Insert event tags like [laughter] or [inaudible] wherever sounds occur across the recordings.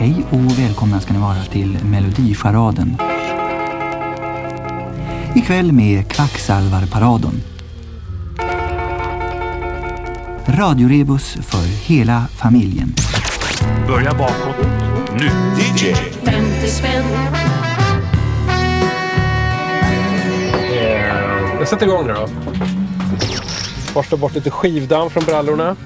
Hej och välkomna ska ni vara till Melodicharaden. Ikväll med Kvacksalvarparaden. Radiorebus för hela familjen. Börja bakåt. Nu. DJ. 50 spänn. Eh, Jag sätter igång nu då. Borsta bort lite skivdamm från brallorna.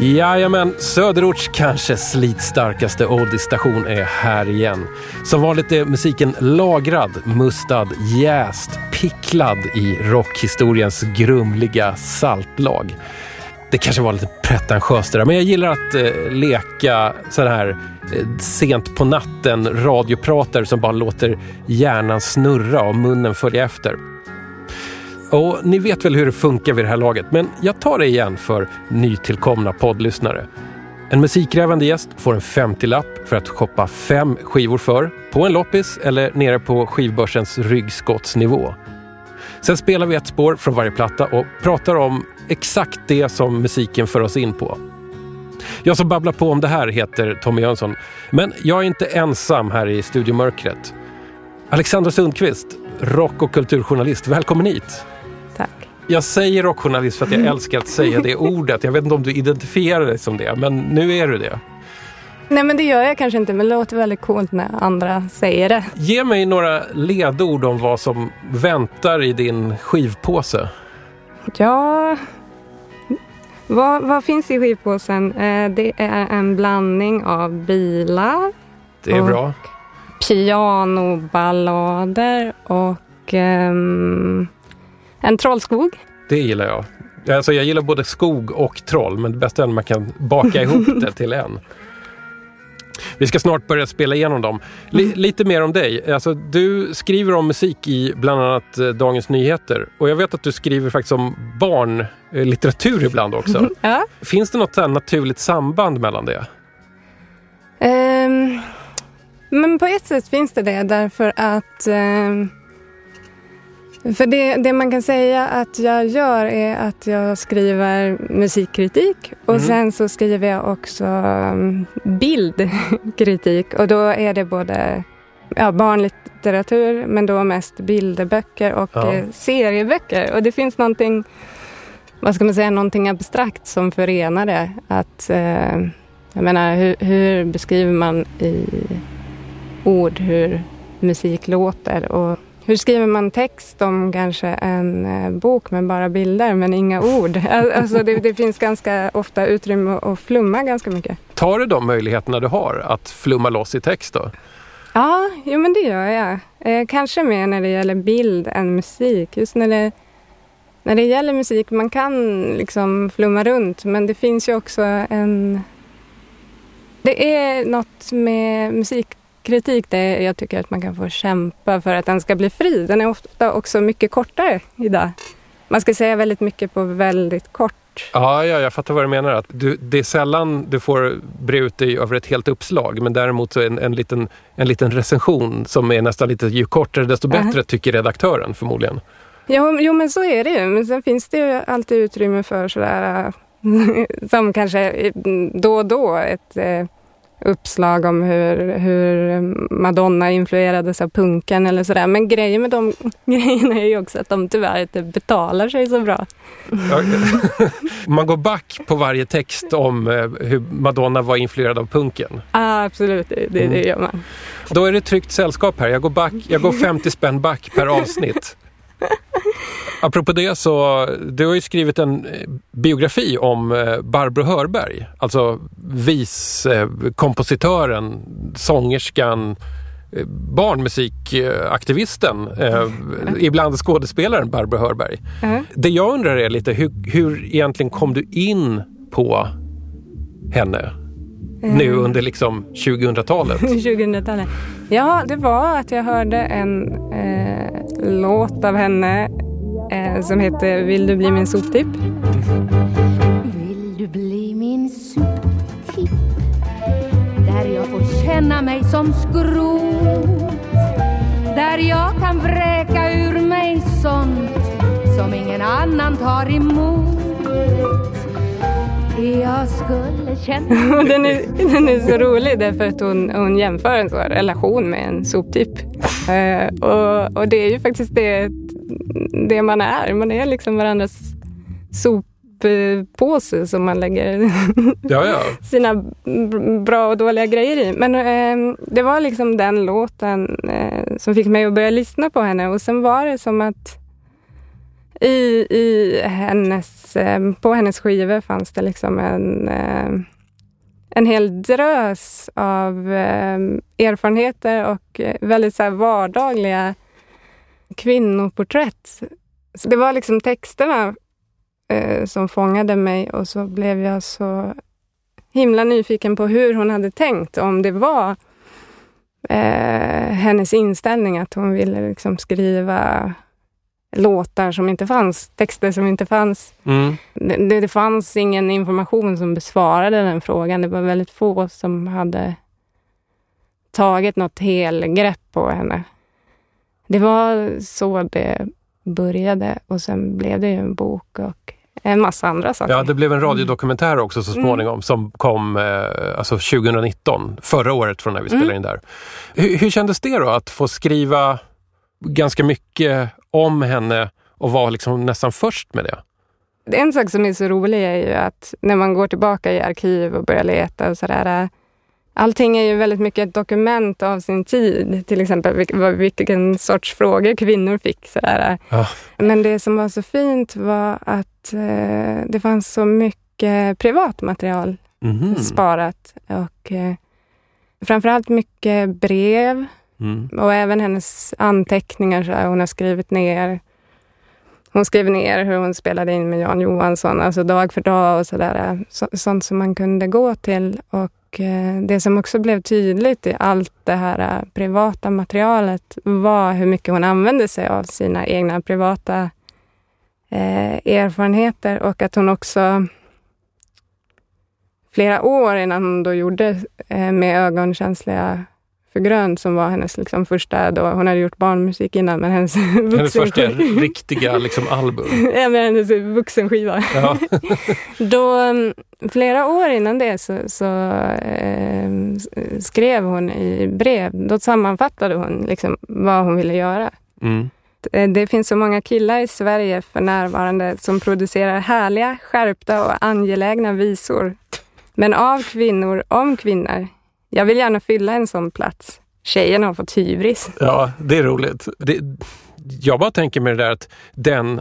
Jajamän, Söderorts kanske slitstarkaste oldiestation är här igen. Som vanligt är musiken lagrad, mustad, jäst, picklad i rockhistoriens grumliga saltlag. Det kanske var lite pretentiöst det där, men jag gillar att eh, leka sån här eh, sent på natten radioprater som bara låter hjärnan snurra och munnen följa efter. Och ni vet väl hur det funkar vid det här laget, men jag tar det igen för nytillkomna poddlyssnare. En musikkrävande gäst får en 50-lapp för att shoppa fem skivor för, på en loppis eller nere på skivbörsens ryggskottsnivå. Sen spelar vi ett spår från varje platta och pratar om exakt det som musiken för oss in på. Jag som babblar på om det här heter Tommy Jönsson, men jag är inte ensam här i studiomörkret. Alexandra Sundqvist, rock och kulturjournalist, välkommen hit! Jag säger rockjournalist för att jag [laughs] älskar att säga det ordet. Jag vet inte om du identifierar dig som det, men nu är du det. Nej men det gör jag kanske inte, men det låter väldigt coolt när andra säger det. Ge mig några ledord om vad som väntar i din skivpåse. Ja... Vad, vad finns i skivpåsen? Eh, det är en blandning av bilar, Det är bra. pianoballader och ehm, en trollskog. Det gillar jag. Alltså jag gillar både skog och troll, men det bästa är när man kan baka ihop [laughs] det till en. Vi ska snart börja spela igenom dem. Li- lite mer om dig. Alltså, du skriver om musik i bland annat eh, Dagens Nyheter. Och jag vet att du skriver faktiskt om barnlitteratur ibland också. [laughs] Ja. Finns det något naturligt samband mellan det? Ehm, men på ett sätt finns det det därför att ehm, för det, det man kan säga att jag gör är att jag skriver musikkritik och Mm. sen så skriver jag också um, bildkritik och då är det både ja, barnlitteratur men då mest bilderböcker och Ja. eh, serieböcker och det finns någonting vad ska man säga, någonting abstrakt som förenar det. Att, eh, jag menar, hur, hur beskriver man i ord hur musik låter? Och hur skriver man text om kanske en eh, bok med bara bilder men inga ord? [laughs] Al- Alltså det, det finns ganska ofta utrymme att flumma ganska mycket. Tar du de möjligheterna du har att flumma loss i text då? Ja, jo men det gör jag. Eh, kanske mer när det gäller bild än musik. Just när det, när det gäller musik, man kan liksom flumma runt men det finns ju också en... Det är något med musikkritik där jag tycker att man kan få kämpa för att den ska bli fri. Den är ofta också mycket kortare idag. Man ska säga väldigt mycket på väldigt kort. Ja, ja, jag fattar vad du menar. Att du, det är sällan du får bre ut dig över ett helt uppslag, men däremot så en, en, liten, en liten recension som är nästan lite, ju kortare desto bättre, tycker redaktören förmodligen. Jo, jo, men så är det ju. Men sen finns det ju alltid utrymme för sådär, [laughs] som kanske eh, då och då ett eh, uppslag om hur, hur Madonna influerades av punken eller sådär. Men grejen med de [laughs] grejerna är ju också att de tyvärr inte betalar sig så bra. [laughs] Man går back på varje text om eh, hur Madonna var influerad av punken. Ah, absolut, det, det, det gör man. Då är det tryggt sällskap här. Jag går, back, jag går 50 spänn back per avsnitt. [laughs] Apropå det så, du har ju skrivit en eh, biografi om eh, Barbro Hörberg. Alltså viskompositören, sångerskan, eh, barnmusikaktivisten, eh, ibland skådespelaren Barbro Hörberg. Ja. Det jag undrar är lite, hur, hur egentligen kom du in på henne nu under liksom 2000-talet? 2000-talet. [laughs] Ja, det var att jag hörde en eh, låt av henne eh, som heter Vill du bli min soptipp? Vill du bli min soptipp? Där jag får känna mig som skrot. Där jag kan vräka ur mig sånt som ingen annan tar emot. Jag skulle känna [laughs] den, är, den är så rolig därför att hon, hon jämför en relation med en soptipp. Eh, och, och det är ju faktiskt det, det man är. Man är liksom varandras soppåse som man lägger [laughs] Ja, ja. sina bra och dåliga grejer i. Men eh, det var liksom den låten eh, som fick mig att börja lyssna på henne. Och sen var det som att i, i hennes, eh, på hennes skivor fanns det liksom en, eh, en hel drös av eh, erfarenheter och eh, väldigt så här vardagliga kvinnoporträtt. Så det var liksom texterna eh, som fångade mig och så blev jag så himla nyfiken på hur hon hade tänkt. Om det var eh, hennes inställning att hon ville liksom skriva låtar som inte fanns, texter som inte fanns. Mm. Det, det fanns ingen information som besvarade den frågan. Det var väldigt få som hade tagit något helgrepp på henne. Det var så det började och sen blev det ju en bok och en massa andra saker. Ja, det blev en radiodokumentär också så småningom som kom eh, alltså 2019, förra året från när vi spelade in där. Hur, hur kändes det då att få skriva ganska mycket om henne och vara liksom nästan först med det? En sak som är så rolig är ju att när man går tillbaka i arkiv och börjar leta och sådär. äh, Allting är ju väldigt mycket ett dokument av sin tid. Till exempel vilken sorts frågor kvinnor fick. Sådär. Ja. Men det som var så fint var att eh, det fanns så mycket privat material Mhm. sparat. Och eh, framförallt mycket brev Mm. och även hennes anteckningar. Så här, hon har skrivit ner. Hon skrev ner hur hon spelade in med Jan Johansson, alltså dag för dag och sådär. Så, sånt som man kunde gå till. Och eh, det som också blev tydligt i allt det här eh, privata materialet var hur mycket hon använde sig av sina egna privata eh, erfarenheter och att hon också flera år innan hon då gjorde eh, Med ögonkänsliga för grönt som var hennes liksom första, då, hon hade gjort barnmusik innan, men hennes, [laughs] Hennes första riktiga liksom, album. [laughs] ja, men hennes vuxenskiva. Ja. [laughs] Då, mm, flera år innan det så, så eh, skrev hon i brev, då sammanfattade hon liksom vad hon ville göra. Mm. Eh, Det finns så många killar i Sverige för närvarande som producerar härliga, skärpta och angelägna visor. Men av kvinnor, om kvinnor. Jag vill gärna fylla en sån plats. Tjejerna har fått hybris. Ja, det är roligt. Det, jag bara tänker med det där att den,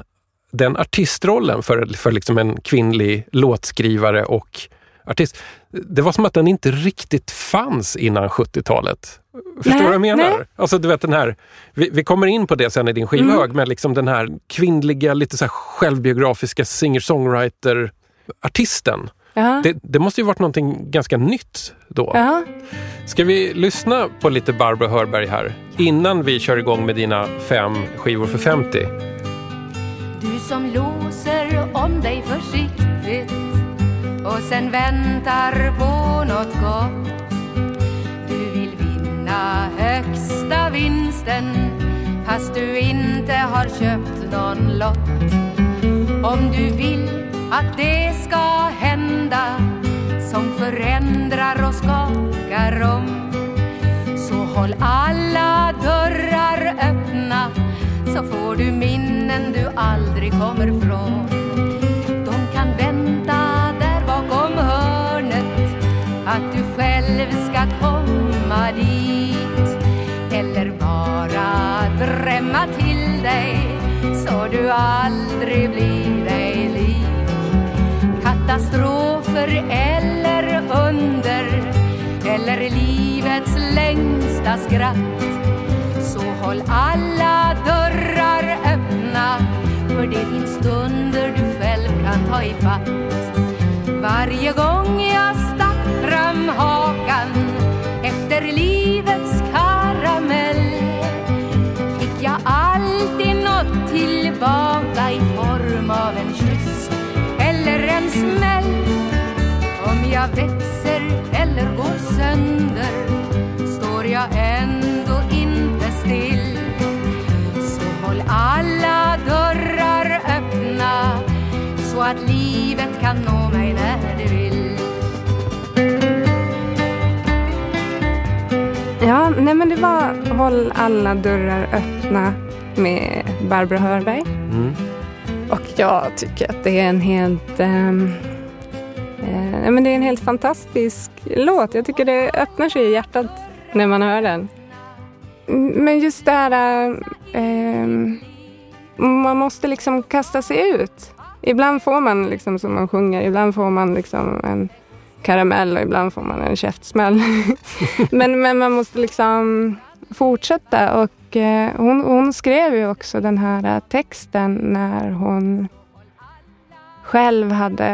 den artistrollen för, för liksom en kvinnlig låtskrivare och artist, det var som att den inte riktigt fanns innan 70-talet. Förstår Nej, du vad jag menar? nej. Alltså du vet den här, vi, vi kommer in på det sen i din skivhög, Mm. men liksom den här kvinnliga, lite så här självbiografiska singer-songwriter-artisten. Ja. Det, det måste ju varit någonting ganska nytt då. Ja. Ska vi lyssna på lite Barbro Hörberg här innan vi kör igång med dina fem skivor för 50? Du som låser om dig försiktigt och sen väntar på något gott. Du vill vinna högsta vinsten fast du inte har köpt någon lott. Om du vill att det ska hända som förändrar och skakar om så håll alla dörrar öppna så får du minnen du aldrig kommer från. De kan vänta där bakom hörnet att du själv ska komma dit eller bara drämma till dig så du aldrig blir eller under eller livets längsta skratt så håll alla dörrar öppna för det finns stunder du själv kan ta ifatt. Varje gång jag stack fram hakan jag växer eller går sönder står jag ändå inte still. Så håll alla dörrar öppna så att livet kan nå mig när det vill. Ja, nej men det var Håll alla dörrar öppna med Barbro Hörberg. Mm. Och jag tycker att det är en helt... ehm, eh, men det är en helt fantastisk låt. Jag tycker det öppnar sig i hjärtat när man hör den. Men just det här... Eh, man måste liksom kasta sig ut. Ibland får man liksom som man sjunger, ibland får man liksom en karamell och ibland får man en käftsmäll. [laughs] men, men man måste liksom fortsätta och eh, hon, hon skrev ju också den här eh, texten när hon själv hade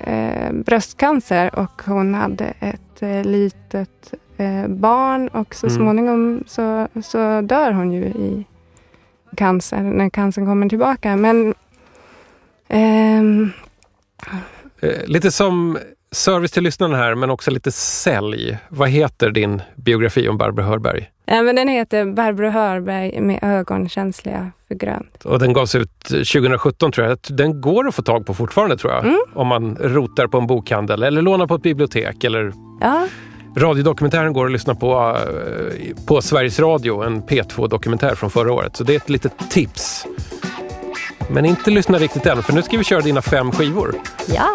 eh, bröstcancer och hon hade ett eh, litet eh, barn och så Mm. småningom så, så dör hon ju i cancer när cancern kommer tillbaka. Men ehm, Eh, lite som service till lyssnarna här, men också lite sälj. Vad heter din biografi om Barbro Hörberg? ja, men den heter Barbro Hörberg med ögon känsliga för grönt. Och den gavs ut 2017 tror jag. Den går att få tag på fortfarande tror jag. Mm. Om man rotar på en bokhandel eller lånar på ett bibliotek. Eller Ja, radiodokumentären går att lyssna på eh, på Sveriges Radio. En P2-dokumentär från förra året. Så det är ett litet tips. Men inte lyssna riktigt än, för nu ska vi köra dina fem skivor. ja.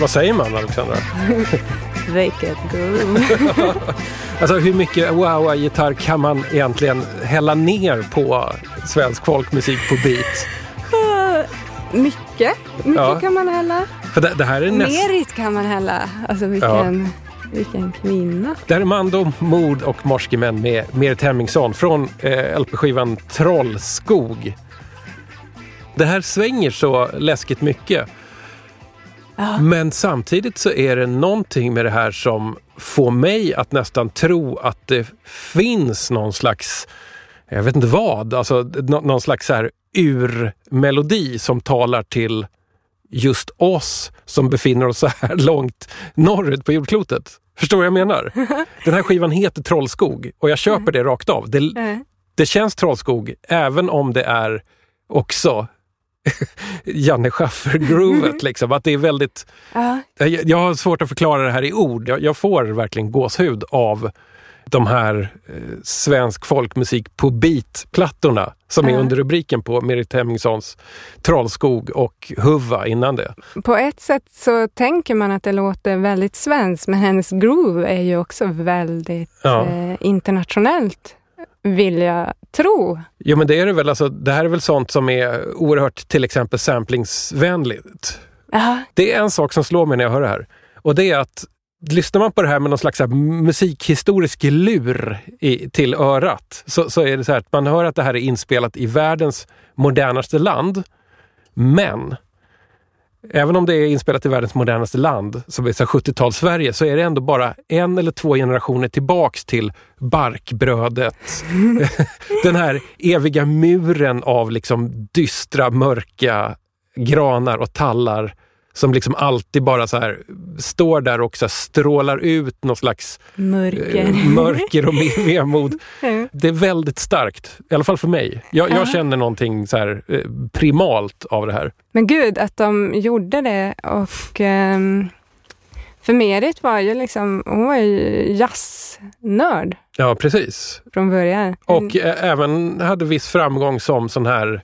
Vad säger man Alexandra? Make it go. Alltså hur mycket wow-gitarr kan man egentligen hälla ner på svensk folkmusik på beat? [laughs] mycket. Mycket Ja. kan man hälla. För det, det här är näst... Merit kan man hälla. Alltså vilken, vilken kvinna. Mando, Mord och Morskemän med Merit Hemmingsson från eh, LP-skivan Trollskog. Det här svänger så läskigt mycket. Men samtidigt så är det någonting med det här som får mig att nästan tro att det finns någon slags, jag vet inte vad, alltså nå- någon slags så här urmelodi som talar till just oss som befinner oss så här [laughs] långt norrut på jordklotet. Förstår vad jag menar? [laughs] Den här skivan heter Trollskog och jag köper det rakt av. Det, Eh, det känns Trollskog även om det är också [laughs] Janne Schaffer-groovet. liksom. Att det är väldigt... Ja, Jag, jag har svårt att förklara det här i ord. Jag, jag får verkligen gåshud av de här eh, svensk folkmusik på beat-plattorna som är under rubriken på Merit Hemmingssons Trollskog och Huva innan det. På ett sätt så tänker man att det låter väldigt svenskt, men hennes groove är ju också väldigt Ja. eh, internationellt, vill jag tro. Jo men det är det väl, alltså, det här är väl sånt som är oerhört till exempel samplingsvänligt. Ja, Det är en sak som slår mig när jag hör det här och det är att Lyssnar man på det här med någon slags musikhistorisk lur i, till örat så, så är det så här att man hör att det här är inspelat i världens modernaste land. Men även om det är inspelat i världens modernaste land, som är 70-tals Sverige, så är det ändå bara en eller två generationer tillbaks till barkbrödet. [laughs] Den här eviga muren av liksom dystra, mörka granar och tallar som liksom alltid bara så här står där och så strålar ut någon slags mörker. eh, mörker och vemod. [laughs] Det är väldigt starkt, i alla fall för mig. Jag, Ja. jag känner någonting så här eh, primalt av det här. Men gud, att de gjorde det och ehm, för Merit var ju liksom, hon var ju jazznörd Ja, precis. från början. Och eh, även hade viss framgång som sån här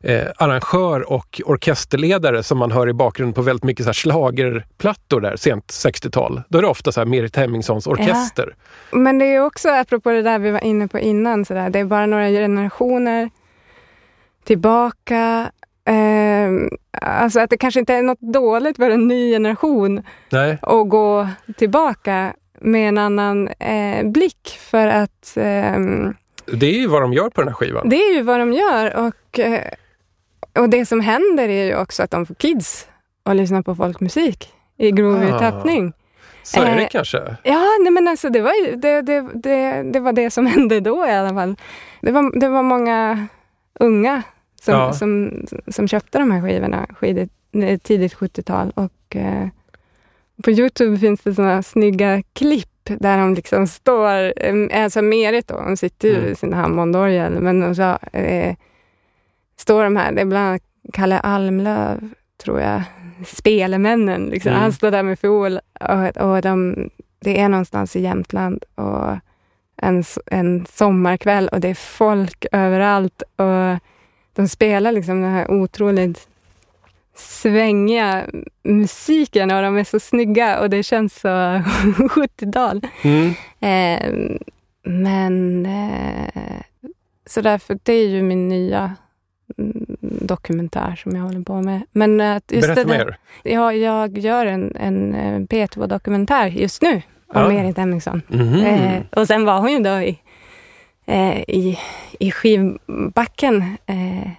eh, arrangör och orkesterledare som man hör i bakgrunden på väldigt mycket så här schlagerplattor där, sent 60-tal. Då är det ofta så här Merit Hemmingssons orkester. Men det är också, apropå det där vi var inne på innan, så där, det är bara några generationer tillbaka. Ehm, alltså att det kanske inte är något dåligt för en ny generation Nej, att gå tillbaka med en annan eh, blick för att ehm, det är ju vad de gör på den här skivan. det är ju vad de gör och, eh, och det som händer är ju också att de får kids att lyssna på folkmusik i grov Ah. tappning. Så är det eh, kanske. Ja, nej men alltså det var, det, det, det, det var det som [laughs] hände då i alla fall. Det var, det var många unga som, Ja. som, som köpte de här skivorna skidigt, eh, tidigt 70-tal. Och eh, på Youtube finns det såna snygga klipp där de liksom står, eh, alltså Merit då, hon sitter ju Mm. i sin Hammondorgel, men så, eh, står de här, det är bland annat Kalle Almlöv, tror jag, Spelemännen. Liksom. Mm. Han står där med fiol och, och de, det är någonstans i Jämtland och en, en sommarkväll och det är folk överallt och de spelar liksom den här otroligt svängiga musiken och de är så snygga och det känns så [laughs] 70-tal. Mm. Eh, men eh, så därför, det är ju min nya dokumentär som jag håller på med. Men att just Berätta det mer. Ja, jag gör en, en eh, P2-dokumentär just nu om Ja. Merit Hemmingsson. Mhm. Eh, och sen var hon ju då i, eh, i, i skivbacken eh,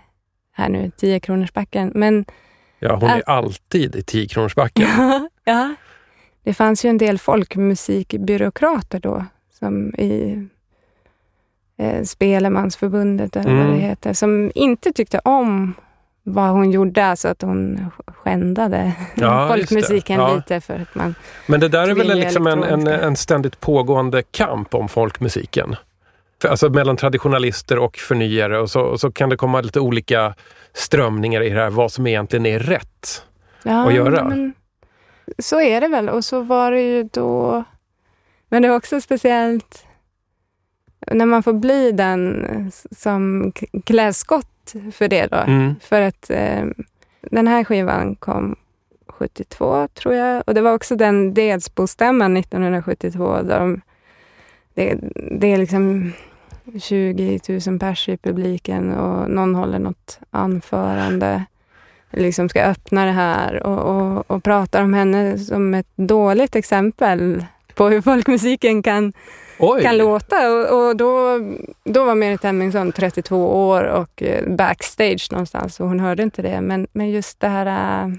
här nu, 10 kronors backen. Men Ja, hon är alltid i 10 kronorsbacken. [laughs] ja, det fanns ju en del folkmusikbyråkrater då som i eh, Spelemansförbundet eller vad Mm. det heter, som inte tyckte om vad hon gjorde, alltså att hon skändade Ja, folkmusiken Ja. lite för att man Men det där är väl liksom en, en, en ständigt pågående kamp om folkmusiken. För, alltså mellan traditionalister och förnyare och så, och så kan det komma lite olika strömningar i det här, vad som egentligen är rätt. ja, att göra. Men, så är det väl. Och så var det ju då... Men det är också speciellt när man får bli den som k- klär skott för det då. Mm. För att eh, den här skivan kom 72, tror jag. Och det var också den Delsbostämman 1972. Där de, det, det är liksom 20 000 pers i publiken och någon håller något anförande. Liksom ska öppna det här och, och, och pratar om henne som ett dåligt exempel på hur folkmusiken kan Oj! kan låta. Och, och då, då var Merit Hemmingsson 32 år och eh, backstage någonstans och hon hörde inte det. Men, men just det här... äh,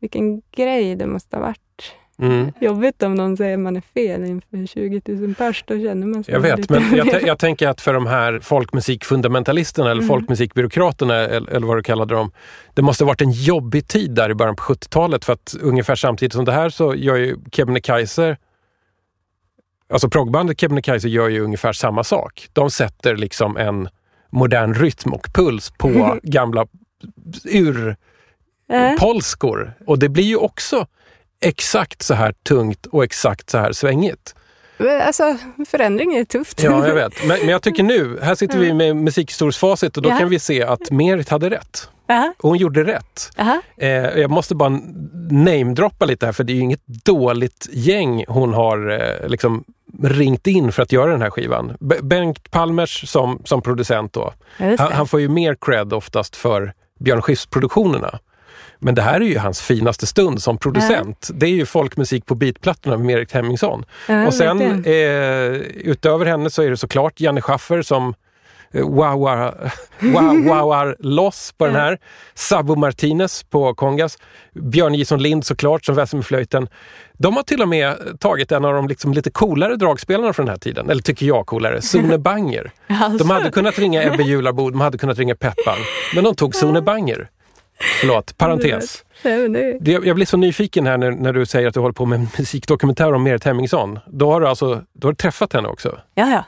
vilken grej det måste ha varit. Mm. Jobbigt om någon säger att man är fel inför 20 000 pers. Då känner man sig Jag vet, men jag, jag tänker att för de här folkmusikfundamentalisterna eller Mm. folkmusikbyråkraterna eller, eller vad du kallade dem. Det måste ha varit en jobbig tid där i början på 70-talet för att ungefär samtidigt som det här så gör ju Kebnekaise Alltså proggbandet Kebnekaise gör ju ungefär samma sak. De sätter liksom en modern rytm och puls på [laughs] gamla Äh? urpolskor. Och det blir ju också exakt så här tungt och exakt så här svängigt. Alltså, förändring är tufft. Ja, jag [laughs] vet. Men, men jag tycker nu, här sitter vi med musikhistoriskt facit och då Ja. kan vi se att Merit hade rätt. Aha, Och hon gjorde rätt. Eh, jag måste bara namedroppa lite här för det är ju inget dåligt gäng hon har eh, liksom ringt in för att göra den här skivan. B- Bengt Palmers som, som producent då. Han, han får ju mer cred oftast för Björn Skifs-produktionerna. Men det här är ju hans finaste stund som producent. Det är ju folkmusik på beatplattorna med Erik Hemmingsson. Ja, och sen eh, utöver henne så är det såklart Janne Schaffer som wowar, wow, wowar loss på den här. Sabo Martinez på kongas. Björn Gison Lind såklart som väser med flöjten. De har till och med tagit en av de liksom lite coolare dragspelarna från den här tiden. Eller tycker jag coolare. Sune [laughs] Banger. De hade kunnat ringa Ebbe Jularbo, de hade kunnat ringa Peppan. Men de tog Sune Banger. Förlåt, parentes. Nej, Jag blir så nyfiken här när, när du säger att du håller på med en musikdokumentär om Merit Hemmingsson. Då har du alltså då har du träffat henne också? Ja, ja.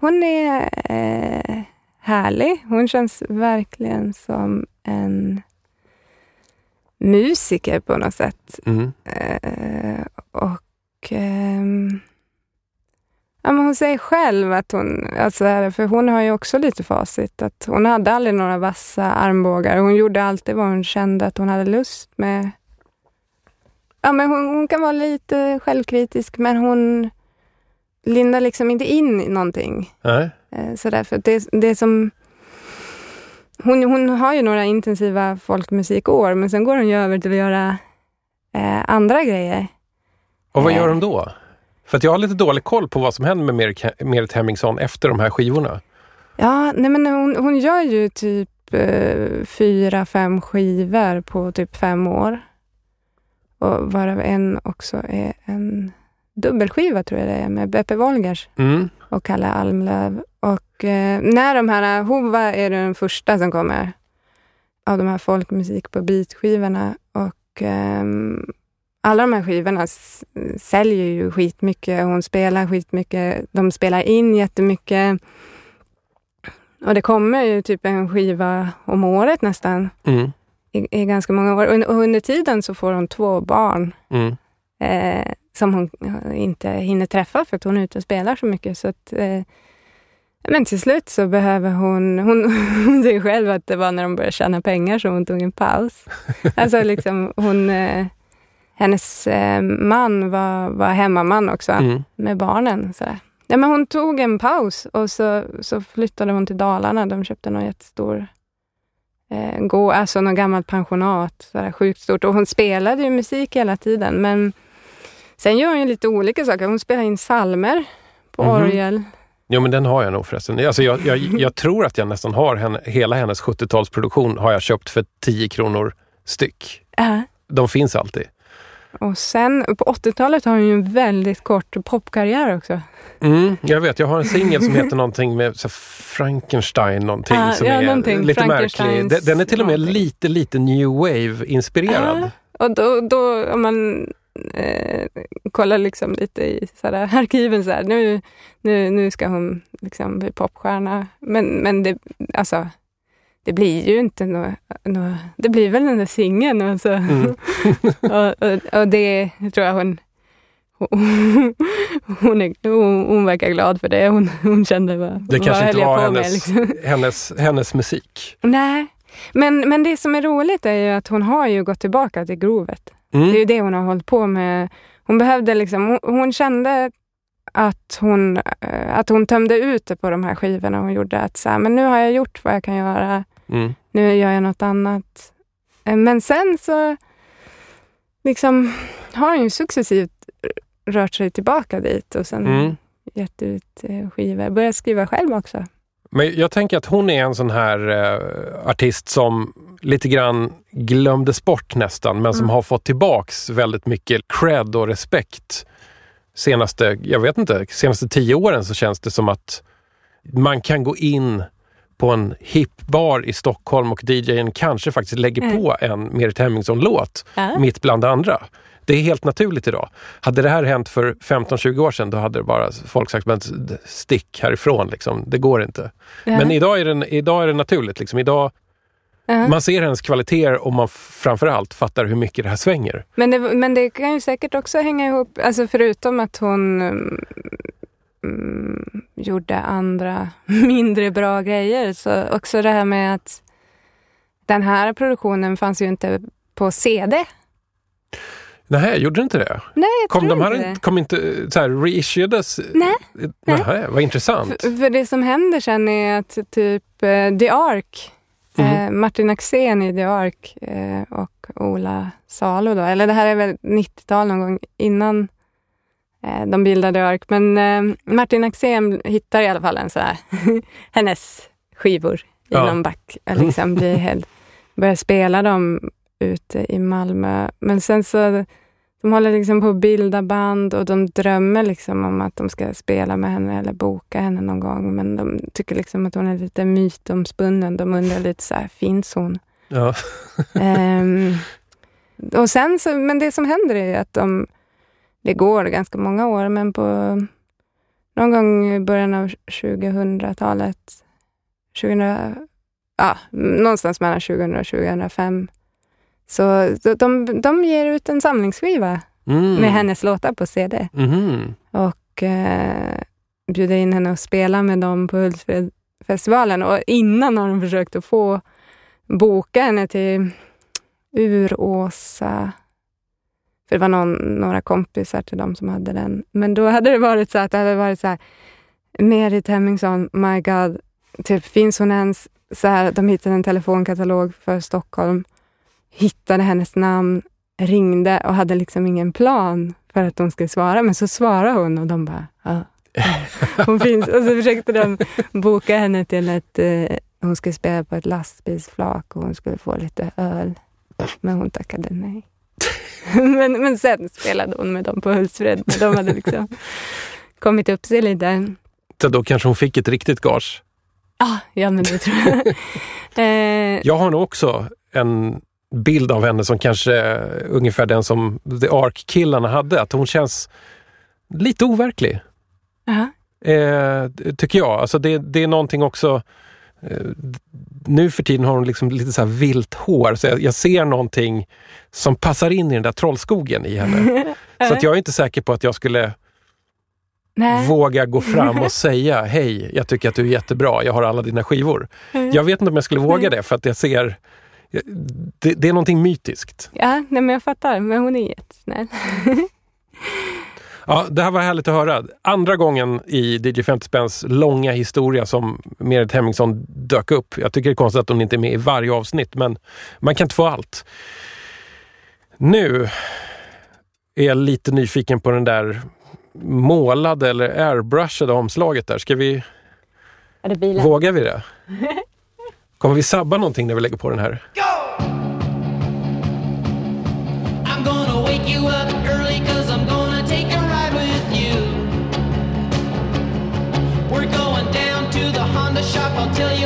Hon är eh, härlig. Hon känns verkligen som en musiker på något sätt. Mm. Eh, och ehm, ja, men hon säger själv att hon, alltså, för hon har ju också lite facit, att hon hade aldrig några vassa armbågar. Hon gjorde alltid vad hon kände att hon hade lust med. Ja, men hon, hon kan vara lite självkritisk, men hon lindar liksom inte in i någonting. Nej. Eh, Sådär, för det, det som... Hon, hon har ju några intensiva folkmusikår, men sen går hon ju över till att göra eh, andra grejer. Och vad Eh. gör de då? För att jag har lite dålig koll på vad som händer med Merit, Merit Hemmingsson efter de här skivorna. Ja, nej men hon, hon gör ju typ eh, fyra, fem skivor på typ fem år. Och varav en också är en dubbelskiva tror jag det är, med Beppe Wolgers Mm. och Kalle Almlöv. Och eh, när de här, Hova är den första som kommer av de här folkmusik på beatskivorna. Och ehm, alla de här skivorna säljer ju skitmycket. Hon spelar skitmycket. De spelar in jättemycket. Och det kommer ju typ en skiva om året nästan Mm. i, i ganska många år. Och un- och under tiden så får hon två barn Mm. eh, som hon eh, inte hinner träffa för att hon är ute och spelar så mycket. Så att, eh, men till slut så behöver hon, hon, [laughs] hon säger själv att det var när de började tjäna pengar som hon tog en paus. [laughs] Alltså liksom hon, eh, hennes eh, man var, var hemmaman också Mm. med barnen. Sådär. Ja, men hon tog en paus och så, så flyttade hon till Dalarna. De köpte någon jättestor eh, gå, alltså någon gammalt pensionat. Sådär, sjukt stort. Och hon spelade ju musik hela tiden. Men sen gör hon ju lite olika saker. Hon spelar in salmer på Mhm. orgel. Jo men den har jag nog förresten. Alltså jag, jag, jag tror att jag nästan har henne, hela hennes 70-talsproduktion har jag köpt för 10 kronor styck. Ja. De finns alltid. Och sen på 80-talet har hon ju en väldigt kort popkarriär också. Mm, jag vet, jag har en singel som heter någonting med så Frankenstein någonting Ah, som ja, är någonting. lite märklig. Den, den är till och med lite, lite new wave-inspirerad. Ja, och då, då om man eh, kollar liksom lite i sådär, arkiven så här, nu, nu, nu ska hon liksom bli popstjärna. Men, men det, alltså, det blir ju inte något, nå, det blir väl den där singeln. Alltså. Mm. [laughs] och, och, och det tror jag hon hon, är, hon, hon verkar glad för det. Hon, hon kände vad, Det vad kanske höll inte var på med, hennes, liksom. hennes, hennes musik. Nej, men, men det som är roligt är ju att hon har ju gått tillbaka till grovet. Mm. Det är ju det hon har hållit på med. Hon behövde liksom, hon, hon kände att hon, eh, att hon tömde ut det på de här skivorna hon gjorde. Att så här, men nu har jag gjort vad jag kan göra. Mm. Nu gör jag något annat. Eh, Men sen så liksom har hon ju successivt rört sig tillbaka dit och sen Mm. gett ut eh, skivor. Börjat skriva själv också. Men jag tänker att hon är en sån här eh, artist som lite grann glömdes bort nästan, men som Mm. har fått tillbaks väldigt mycket cred och respekt senaste, jag vet inte, senaste tio åren så känns det som att man kan gå in på en hipbar i Stockholm och DJn kanske faktiskt lägger Mm. på en Merit Hemmingsson-låt Ja. mitt bland andra. Det är helt naturligt idag. Hade det här hänt för 15-20 år sedan då hade det bara folk sagt men stick härifrån. Liksom. Det går inte. Men idag är, det, idag är det naturligt. Liksom. Idag. Man ser hennes kvaliteter och man framförallt fattar hur mycket det här svänger. Men, det, men det kan ju säkert också hänga ihop, alltså förutom att hon mm, mm, gjorde andra [laughs] mindre bra grejer, så också det här med att den här produktionen fanns ju inte på CD. Nej, gjorde inte det? Nej, jag Kom tror de inte här det. kom inte så här reissuades? Nej. Nej, vad intressant. För, för det som händer sen är att typ eh, The Ark, Mhm. eh, Martin Axén i The Ark eh, och Ola Salo då, eller det här är väl 90-tal någon gång innan de bildade Ark, men eh, Martin Axén hittar i alla fall en så här, [laughs] hennes skivor i Ja. någon back, liksom blir [laughs] helt, börjar spela dem ute i Malmö. Men sen så, de håller liksom på att bilda band och de drömmer liksom om att de ska spela med henne eller boka henne någon gång. Men de tycker liksom att hon är lite mytomspunnen. De undrar lite så här, finns hon? Ja. Ehm, och sen så, men det som händer är ju att de, det går ganska många år, men på någon gång i början av 2000-talet, 2000, ja, någonstans mellan 2000 och 2005, så de, de, ger ut en samlingsskiva Mm. med hennes låtar på CD Mhm. och eh, bjuder in henne att spela med dem på Hultsfredsfestivalen. Och innan har de försökt att få boka henne till Uråsa. För det var någon, några kompisar till dem som hade den. Men då hade det varit så att det hade varit så här, Merit Hemmingsson, my god, typ finns hon ens? Så här, de hittade en telefonkatalog för Stockholm, hittade hennes namn, ringde och hade liksom ingen plan för att de skulle svara. Men så svarade hon och de bara, ja. [laughs] Hon finns. Och så försökte de boka henne till ett, eh, hon skulle spela på ett lastbilsflak och hon skulle få lite öl. Men hon tackade nej. [laughs] men, men sen spelade hon med dem på Hultsfred när de hade liksom [laughs] kommit upp sig lite. Så då kanske hon fick ett riktigt gage. Ah, ja, men det tror jag. [laughs] eh, Jag har nog också en bild av henne som kanske är ungefär den som The Ark-killarna hade. Att hon känns lite overklig. aha. Eh, tycker jag. Alltså det, det är någonting också... Eh, nu för tiden har hon liksom lite så här vilt hår. Så jag, jag ser någonting som passar in i den där trollskogen i henne. [laughs] så att jag är inte säker på att jag skulle Nej. våga gå fram och [laughs] säga Hej, jag tycker att du är jättebra. Jag har alla dina skivor. Mm. Jag vet inte om jag skulle våga det för att jag ser... Det, det är någonting mytiskt. Ja, nej, men jag fattar. Men hon är jättesnäll. [laughs] Ja, det här var härligt att höra. Andra gången i DJ 50 Spänns långa historia som Merit Hemmingsson dök upp. Jag tycker det är konstigt att hon inte är med i varje avsnitt, men man kan inte få allt. Nu är jag lite nyfiken på den där målade eller airbrushade omslaget där. Ska vi, Är det bilen? vågar vi det? [laughs] Kommer vi sabba någonting när vi lägger på den här? I'm 就有。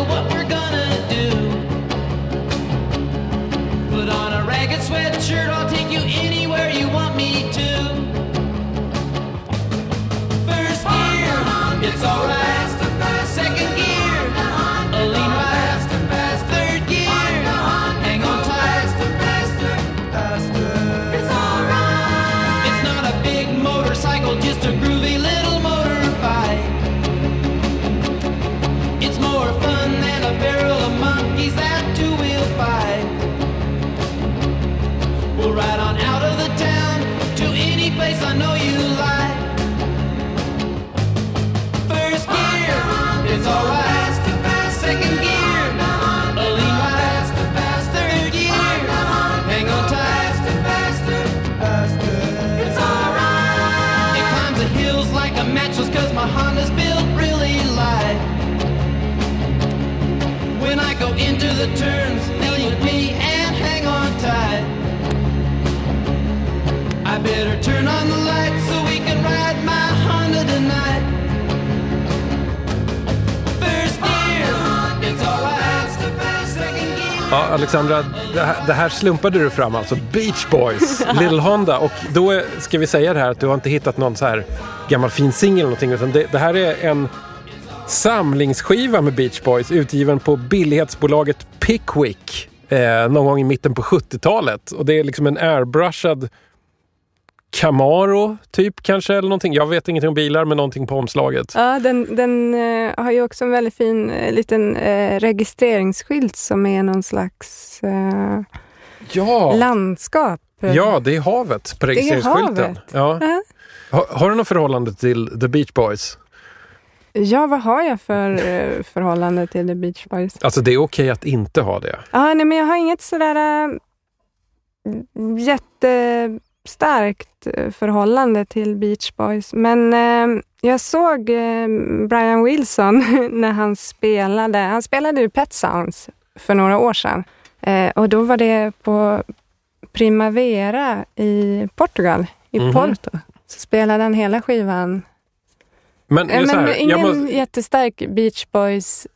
The turns, with me and hang on tight. I better turn on the lights so we can ride my Honda tonight. First gear, it's alright. Ja, Alexandra, det här, det här slumpade du fram alltså. Beach Boys, [laughs] Little Honda. Och då ska vi säga det här att du har inte hittat någon så här gammal fin singel eller någonting. Utan det, det här är en samlingsskiva med Beach Boys utgiven på billighetsbolaget Pickwick eh, någon gång i mitten på 70-talet. Och det är liksom en airbrushad Camaro typ kanske eller någonting. Jag vet ingenting om bilar men någonting på omslaget. Ja, den, den eh, har ju också en väldigt fin eh, liten eh, registreringsskylt som är någon slags eh, Ja, landskap. ja det är havet på registreringsskylten. havet. Ja. Ja. Har, har du något förhållande till The Beach Boys? Ja, vad har jag för eh, förhållande till The Beach Boys? Alltså det är okej att inte ha det. Ja, nej, men jag har inget sådär äh, jättestarkt äh, förhållande till Beach Boys. Men äh, jag såg äh, Brian Wilson [laughs] när han spelade. Han spelade ju Pet Sounds för några år sedan. Eh, och då var det på Primavera i Portugal, i Mhm. Porto. Så spelade han hela skivan Men, Eh, Men här, ingen måste, jättestark Beach Boys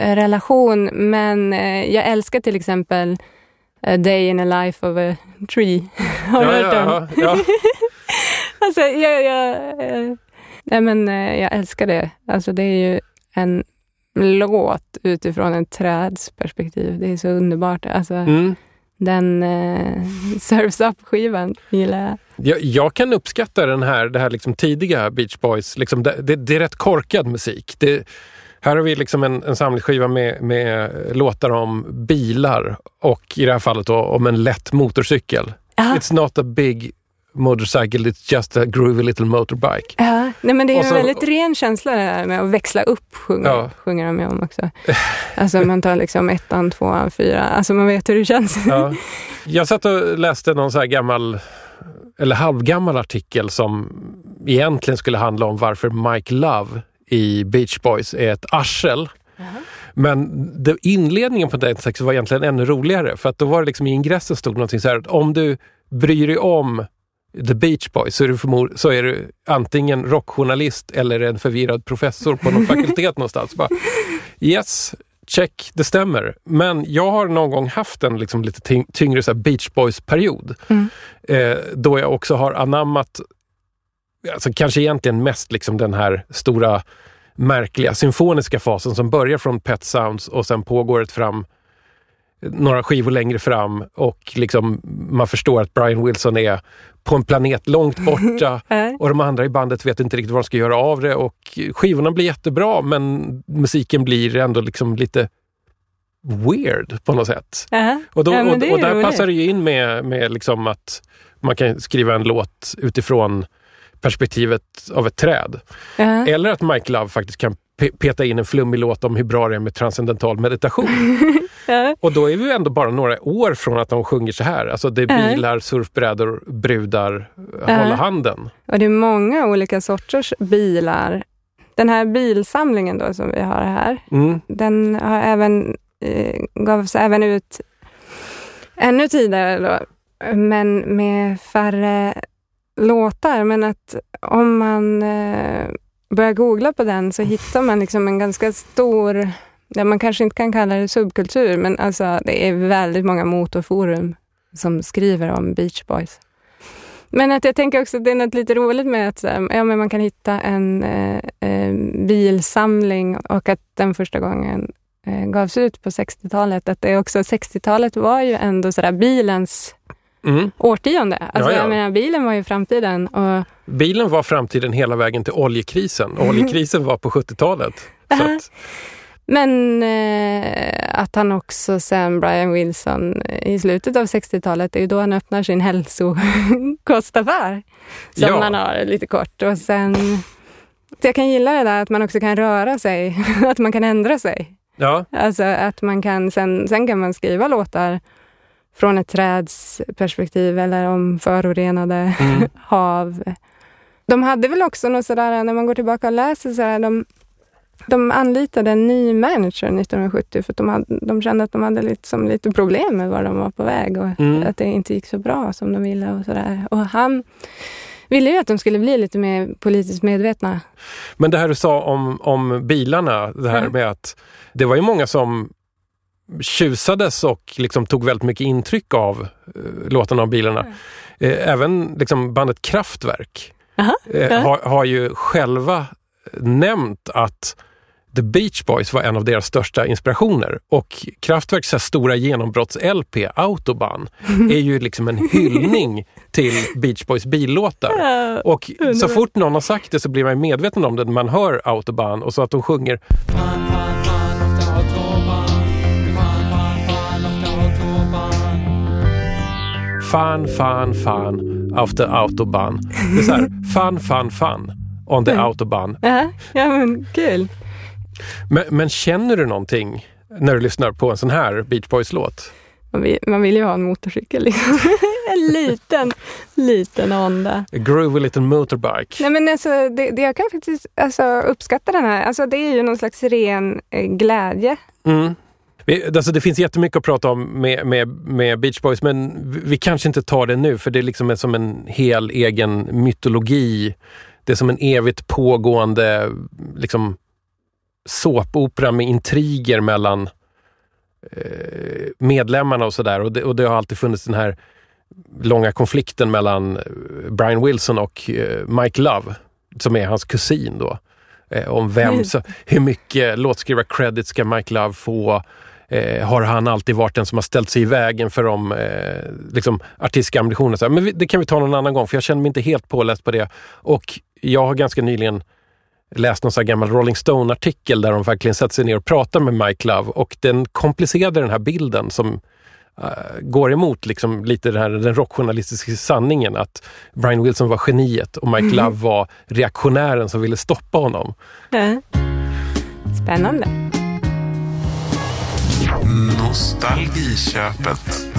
eh, relation, men eh, jag älskar till exempel A Day in a Life of a Tree. [laughs] Har du ja, hört den? ja, ja, [laughs] Alltså, jag, jag, eh, nej, men, eh, jag älskar det. Alltså, det är ju en låt utifrån en träds perspektiv. Det är så underbart. Alltså, mm. Den eh, [laughs] Surfs Up-skivan gillar jag. jag, jag kan uppskatta den här, det här liksom tidiga Beach Boys. Liksom det, det, det är rätt korkad musik. Det, här har vi liksom en, en samlingsskiva med, med låtar om bilar och i det här fallet då, om en lätt motorcykel. Ja. It's not a big motorcycle, it's just a groovy little motorbike. Ja, nej men det är Och en så- väldigt ren känsla det där med att växla upp, sjunger, Ja. sjunger de ju om också. [laughs] Alltså man tar liksom ettan, tvåan, fyra, alltså man vet hur det känns. Ja. [laughs] Jag satt och läste någon så här gammal, eller halvgammal artikel som egentligen skulle handla om varför Mike Love i Beach Boys är ett arsel. Men det, inledningen på den texten var egentligen ännu roligare för att då var det liksom i ingressen stod någonting så här att om du bryr dig om The Beach Boys så är du, förmod- så är du antingen rockjournalist eller en förvirrad professor på någon [laughs] fakultet någonstans. Bara, yes, check, det stämmer. Men jag har någon gång haft en liksom lite tyng- tyngre så Beach Boys-period. Mm. Eh, då jag också har anammat, alltså kanske egentligen mest liksom den här stora märkliga symfoniska fasen som börjar från Pet Sounds och sen pågår ett fram några skivor längre fram och liksom man förstår att Brian Wilson är på en planet långt borta [laughs] och de andra i bandet vet inte riktigt vad de ska göra av det och skivorna blir jättebra men musiken blir ändå liksom lite weird på något sätt. Och, då, Ja, och, och där roligt. passar det ju in med, med liksom att man kan skriva en låt utifrån perspektivet av ett träd. Ja. Eller att Mike Love faktiskt kan pe- peta in en flummig låt om hur bra det är med transcendental meditation. [laughs] Ja. Och då är vi ändå bara några år från att de sjunger så här. Alltså det är bilar, surfbrädor, brudar, Ja. hålla handen. Och det är många olika sorters bilar. Den här bilsamlingen då som vi har här, Mm. den har även, eh, gavs även ut ännu tidigare då, men med färre låtar. Men att om man eh, börjar googla på den så hittar man liksom en ganska stor, ja, man kanske inte kan kalla det subkultur, men alltså det är väldigt många motorforum som skriver om Beach Boys. Men att jag tänker också att det är något lite roligt med att eh, ja, men man kan hitta en eh, eh, bilsamling och att den första gången eh, gavs ut på 60-talet. Att det också 60-talet var ju ändå sådär bilens Mm. årtionde. Alltså, Ja, ja. Jag menar, bilen var ju framtiden. Och, Bilen var framtiden hela vägen till oljekrisen. Och oljekrisen var på 70-talet. Så att, men eh, att han också sen, Brian Wilson, i slutet av 60-talet, det är ju då han öppnar sin hälsokostaffär. Som Ja. han har lite kort. Och sen, så jag kan gilla det där att man också kan röra sig, [laughs] att man kan ändra sig. ja, Alltså att man kan, sen, sen kan man skriva låtar från ett träds perspektiv eller om förorenade Mm. [laughs] hav. De hade väl också något sådär, när man går tillbaka och läser, sådär, de, de anlitade en ny manager 1970 för att de, hade, de kände att de hade lite, som lite problem med var de var på väg och Mm. att det inte gick så bra som de ville. Och, sådär. och han ville ju att de skulle bli lite mer politiskt medvetna. Men det här du sa om, om bilarna, det här Ja. med att det var ju många som tjusades och liksom tog väldigt mycket intryck av uh, låtarna om bilarna. Eh, även liksom bandet Kraftwerk eh, har, har ju själva nämnt att The Beach Boys var en av deras största inspirationer. Och Kraftwerks stora genombrotts-LP, Autobahn, [laughs] är ju liksom en hyllning till Beach Boys billåtar. Och så fort någon har sagt det så blir man medveten om det när man hör Autobahn och så att de sjunger. Fan, fan, fan auf der Autobahn. Det är så här, [laughs] fun, fun, fun on the Autobahn. Ja, ja men kul. Men, men känner du någonting när du lyssnar på en sån här Beach Boys-låt? Man vill, man vill ju ha en motorcykel liksom. [laughs] en liten, liten Honda. A groovy little motorbike. Nej men alltså, det, det jag kan faktiskt alltså, uppskatta den här, alltså det är ju någon slags ren eh, glädje. Mm. Vi, alltså det finns jättemycket att prata om med, med, med Beach Boys men vi, kanske inte tar det nu för det är liksom som en hel egen mytologi. Det är som en evigt pågående liksom, såpopera med intriger mellan eh, medlemmarna och sådär. Och och det har alltid funnits den här långa konflikten mellan eh, Brian Wilson och eh, Mike Love, som är hans kusin då. Eh, om vem, så, hur mycket låtskrivar-credit ska Mike Love få? Eh, har han alltid varit den som har ställt sig i vägen för de eh, liksom, artistiska ambitionerna? Så här, Men vi, det kan vi ta någon annan gång, för jag känner mig inte helt påläst på det. Och jag har ganska nyligen läst någon sån här gammal Rolling Stone-artikel där de verkligen sätter sig ner och pratar med Mike Love och den komplicerade den här bilden som eh, går emot liksom lite den, här, den rockjournalistiska sanningen att Brian Wilson var geniet och Mike Love var reaktionären som ville stoppa honom. Spännande. Nostalgiköpet.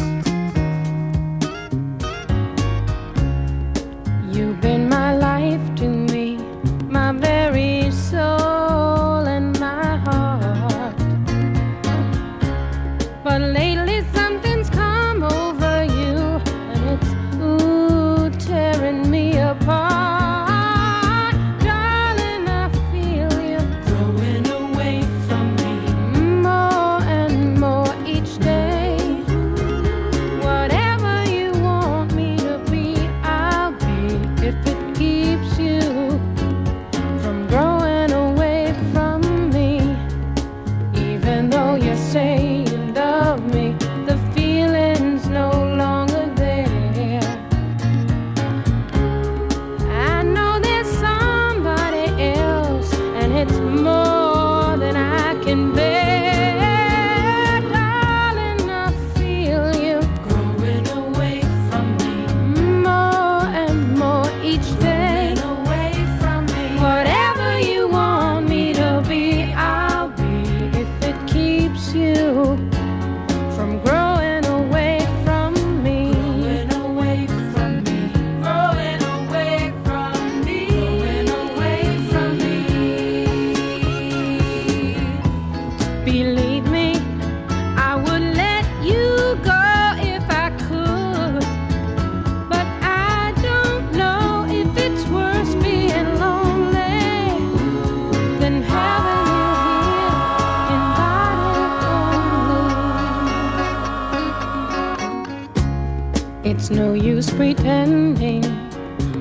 Pretending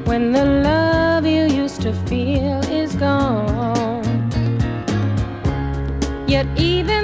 when the love you used to feel is gone. Yet even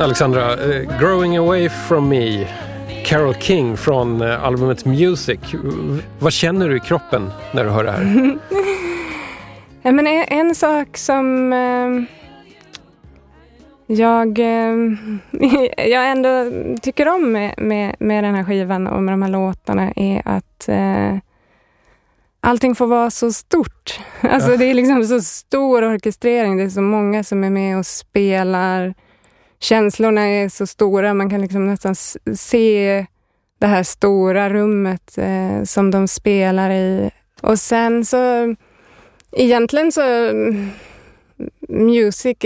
Alexandra, eh, Growing Away From Me, Carol King från eh, albumet Music. Vad känner du i kroppen när du hör det här? [laughs] Ja, men en, sak som eh, jag, [laughs] jag ändå tycker om med, med, med den här skivan och med de här låtarna är att eh, allting får vara så stort. [laughs] Alltså det är liksom så stor orkestrering. Det är så många som är med och spelar. Känslorna är så stora. Man kan liksom nästan se det här stora rummet eh, som de spelar i Och sen så, egentligen så, mm, music,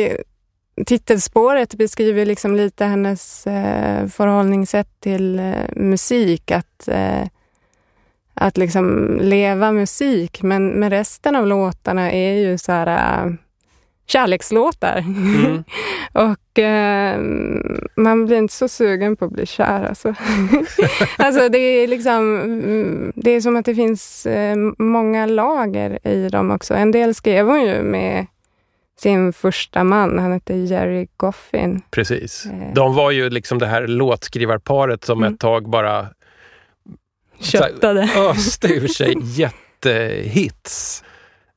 titelspåret beskriver liksom lite hennes eh, förhållningssätt till eh, musik. Att, eh, att liksom leva musik. Men, men resten av låtarna är ju så här eh, kärlekslåtar. Mm. [laughs] Och eh, man blir inte så sugen på att bli kär alltså. [laughs] alltså det är liksom, mm, det är som att det finns eh, många lager i dem också. En del skrev hon ju med sin första man, han hette Jerry Goffin. Precis. Eh. De var ju liksom det här låtskrivarparet som Mm. ett tag bara Köttade. [laughs] öste ur sig jättehits.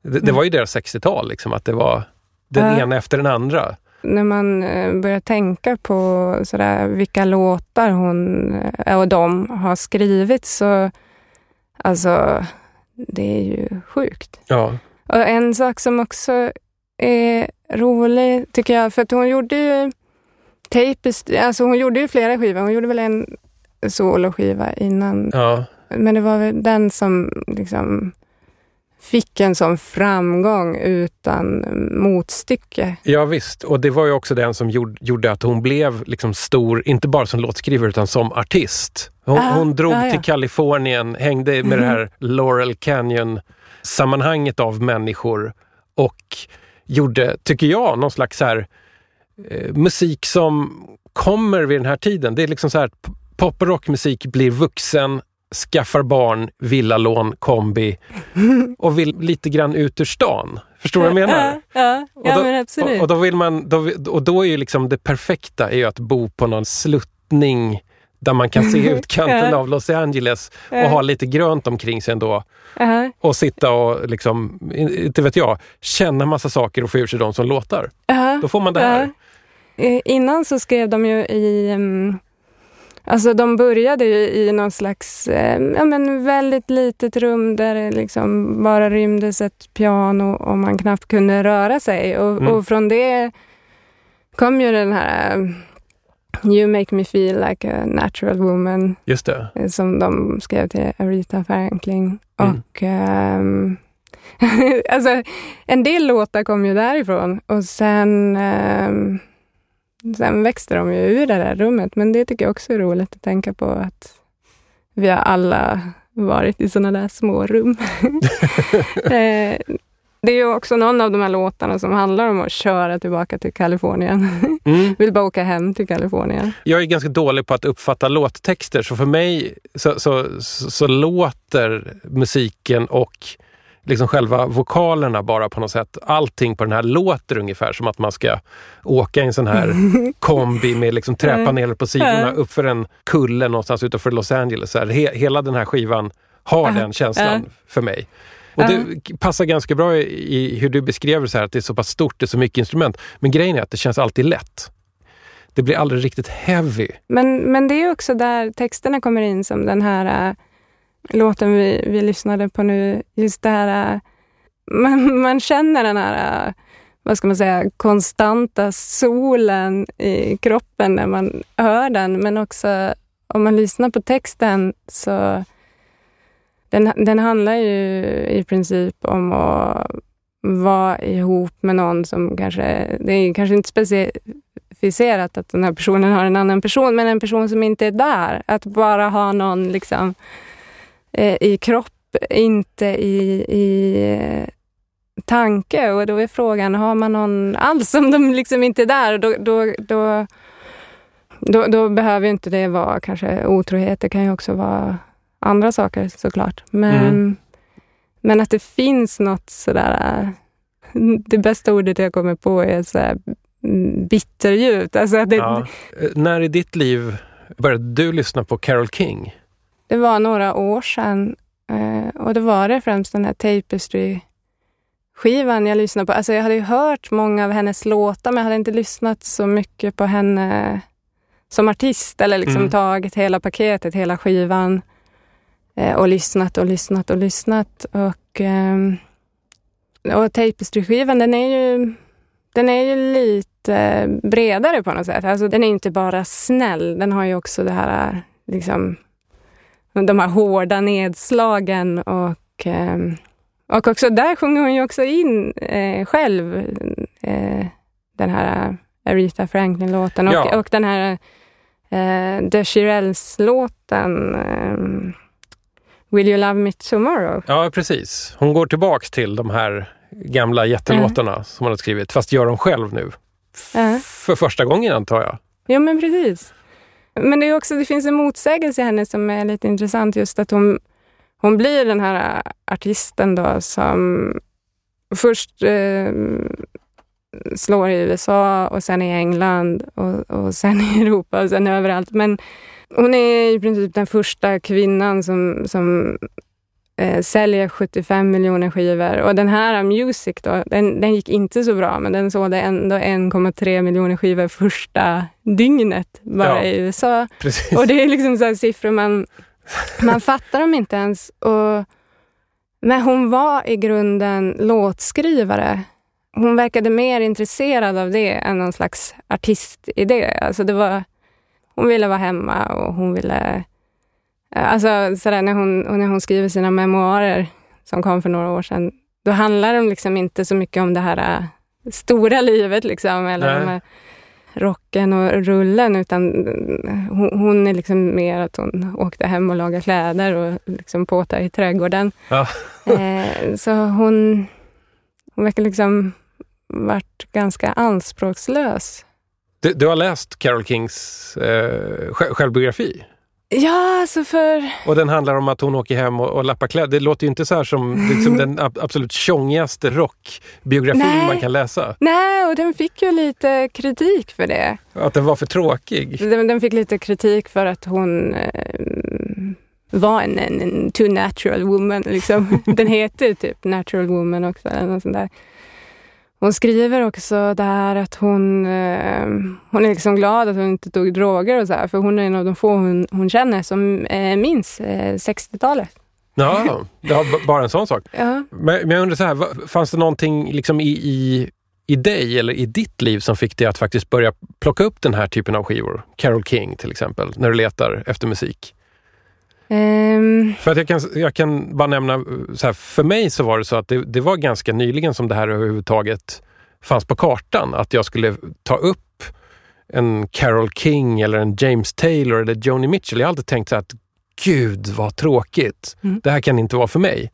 Det, det var ju deras 60-tal, liksom, att det var den Ja. ena efter den andra. När man eh, börjar tänka på sådär, vilka låtar hon eh, och de har skrivit så, alltså, det är ju sjukt. Ja, Och en sak som också är rolig, tycker jag, för att hon gjorde ju Tapest, alltså hon gjorde ju flera skivor. Hon gjorde väl en soloskiva innan, ja. men det var väl den som liksom fick en sån framgång utan motstycke. ja visst. Och det var ju också den som gjorde, gjorde att hon blev liksom stor, inte bara som låtskrivare utan som artist. Hon, Ah, hon drog ja, ja. till Kalifornien, hängde med det här Laurel Canyon-sammanhanget av människor och gjorde, tycker jag, någon slags här, eh, musik som kommer vid den här tiden. Det är liksom så här, pop och rockmusik blir vuxen, skaffar barn, villalån, kombi och vill lite grann ut ur stan. Förstår du vad jag menar? Ja, ja, då- men absolut. Och, och då vill man, då, och då är ju liksom det perfekta är att bo på någon sluttning där man kan se [laughs] utkanten av Los Angeles och ha lite grönt omkring sig ändå. Ja, Och sitta och liksom, inte vet jag, känna massa saker och få ur sig de som låtar. ja, Då får man det här. ja. Eh, Innan så skrev de ju i... mm, Alltså de började ju i någon slags eh, ja, men väldigt litet rum där det liksom bara rymdes ett piano och man knappt kunde röra sig. Och, Mm. och från det kom ju den här eh, You make me feel like a natural woman Just det. eh, som de skrev till Aretha Franklin. Mm. Och ehm, [laughs] alltså, en del låtar kom ju därifrån och sen, ehm, sen växte de ju ur det där rummet. Men det tycker jag också är roligt att tänka på att vi har alla varit i sådana där små rum. [laughs] Eh, det är ju också någon av de här låtarna som handlar om att köra tillbaka till Kalifornien. Mm. Vill bara åka hem till Kalifornien. Jag är ganska dålig på att uppfatta låttexter så för mig så, så, så, så låter musiken och liksom själva vokalerna bara på något sätt. Allting på den här låter ungefär som att man ska åka i en sån här [laughs] kombi med liksom träpaneler på sidorna uppför en kulle någonstans utanför Los Angeles. Så här, he, hela den här skivan har den känslan för mig. Och det passar ganska bra i, hur du beskrev det så här att det är så pass stort, det är så mycket instrument. Men grejen är att det känns alltid lätt. Det blir aldrig riktigt heavy. Men, men det är också där texterna kommer in som den här äh, låten vi, vi lyssnade på nu. Just det här, äh, man, man känner den här, äh, vad ska man säga, konstanta solen i kroppen när man hör den. Men också om man lyssnar på texten så den, den handlar ju i princip om att vara ihop med någon som kanske, det är kanske inte specificerat att den här personen har en annan person, men en person som inte är där. Att bara ha någon liksom eh, i kropp, inte i, i eh, tanke. Och då är frågan, har man någon alls [laughs] om de liksom inte är där? Då, då, då, då, då behöver inte det vara kanske otrohet. Det kan ju också vara andra saker såklart. Men, Mm. men att det finns något sådär... äh, [laughs] Det bästa ordet jag kommer på är så här, mm, bitterljud. Alltså det, Ja. Eh, När i ditt liv började du lyssna på Carole King? Det var några år sedan eh, och det var det främst den här Tapestry-skivan jag lyssnade på. Alltså jag hade ju hört många av hennes låtar men jag hade inte lyssnat så mycket på henne som artist eller liksom Mm. tagit hela paketet, hela skivan eh, och lyssnat och lyssnat och lyssnat. Och, ehm, och Tapestry-skivan den är ju den är ju lite bredare på något sätt. Alltså, den är inte bara snäll, den har ju också det här liksom, de här hårda nedslagen och ehm, och också där sjunger hon ju också in eh, själv eh, den här Aretha Franklin-låten och, Ja. och den här eh, The Shirelles-låten eh, Will you love me tomorrow? Ja, precis. Hon går tillbaks till de här gamla jättelåtarna som hon har skrivit, fast gör dem själv nu. Ja. För första gången antar jag. Ja, men precis. Men det, är också, det finns en motsägelse i henne som är lite intressant. Just att hon, hon blir den här äh, artisten då som först eh, slår i USA och sen i England och, och sen i Europa och sen överallt. Men hon är i princip den första kvinnan som, som eh, säljer 75 miljoner skivor. Och den här Music då, den, den gick inte så bra, men den sålde ändå 1,3 miljoner skivor första dygnet bara Ja. i USA. Precis. Och det är liksom så här siffror man, man fattar dem inte ens. Och, men hon var i grunden låtskrivare. Hon verkade mer intresserad av det än någon slags artistidé. Alltså det var, hon ville vara hemma och hon ville... Alltså sådär, när, hon, när hon skriver sina memoarer som kom för några år sedan, då handlar de liksom inte så mycket om det här äh, stora livet liksom, eller de här rocken och rullen, utan hon, hon är liksom mer att hon åkte hem och lagade kläder och liksom påtade i trädgården. Ja. [laughs] Eh, så hon, hon verkar liksom varit ganska anspråkslös. Du, du har läst Carole Kings eh, sj- självbiografi? Ja, alltså för... Och den handlar om att hon åker hem och, och lappar kläder. Det låter ju inte så här som [laughs] liksom, den ab- absolut tjongigaste rockbiografin man kan läsa. Nej, och den fick ju lite kritik för det. Att den var för tråkig. Den, den fick lite kritik för att hon eh, var en, en, en too natural woman. Liksom. [laughs] Den heter typ natural woman också. Eller något sånt där. Hon skriver också där att hon, eh, hon är liksom glad att hon inte tog droger och så här, för hon är en av de få hon, hon känner som eh, minns eh, 60-talet. Ja, det b- bara en sån sak. Ja. Men, men jag undrar så här, fanns det någonting liksom i, i, i dig eller i ditt liv som fick dig att faktiskt börja plocka upp den här typen av skivor? Carole King till exempel, när du letar efter musik. Ehm, För att jag kan, jag kan bara nämna, så här, för mig så var det så att det, det var ganska nyligen som det här överhuvudtaget fanns på kartan. Att jag skulle ta upp en Carole King eller en James Taylor eller Joni Mitchell. Jag har alltid tänkt så att gud vad tråkigt. Mm. Det här kan inte vara för mig.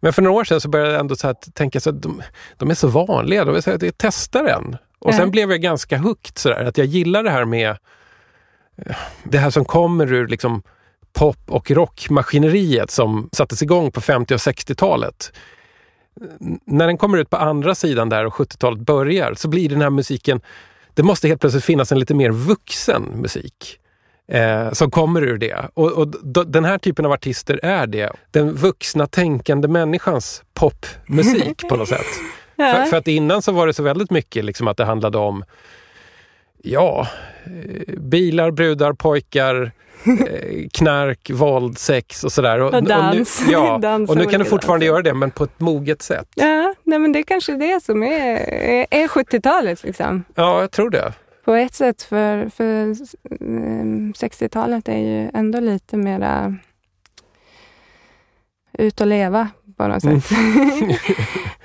Men för några år sedan så började jag ändå så att tänka att de, de är så vanliga. De är så här, jag testar den. Och Ja. sen blev jag ganska hooked sådär. Att jag gillar det här med eh, det här som kommer ur liksom pop och rockmaskineriet som sattes igång på 50 och 60-talet. N- När den kommer ut på andra sidan där och 70-talet börjar så blir den här musiken, det måste helt plötsligt finnas en lite mer vuxen musik eh, som kommer ur det. Och, och d- den här typen av artister är det. Den vuxna tänkande människans popmusik på något sätt. [laughs] För, för att innan så var det så väldigt mycket liksom att det handlade om Ja, eh, bilar, brudar, pojkar, eh, knark, våld, sex och sådär. Och dans. Och nu, ja, [laughs] Dans och nu och kan du fortfarande danser. göra det, men på ett moget sätt. ja, nej, men det är kanske det som är, är, är 70-talet. Liksom. Ja, jag tror det. På ett sätt, för, för eh, 60-talet är ju ändå lite mera ut och leva på något Mm. sätt.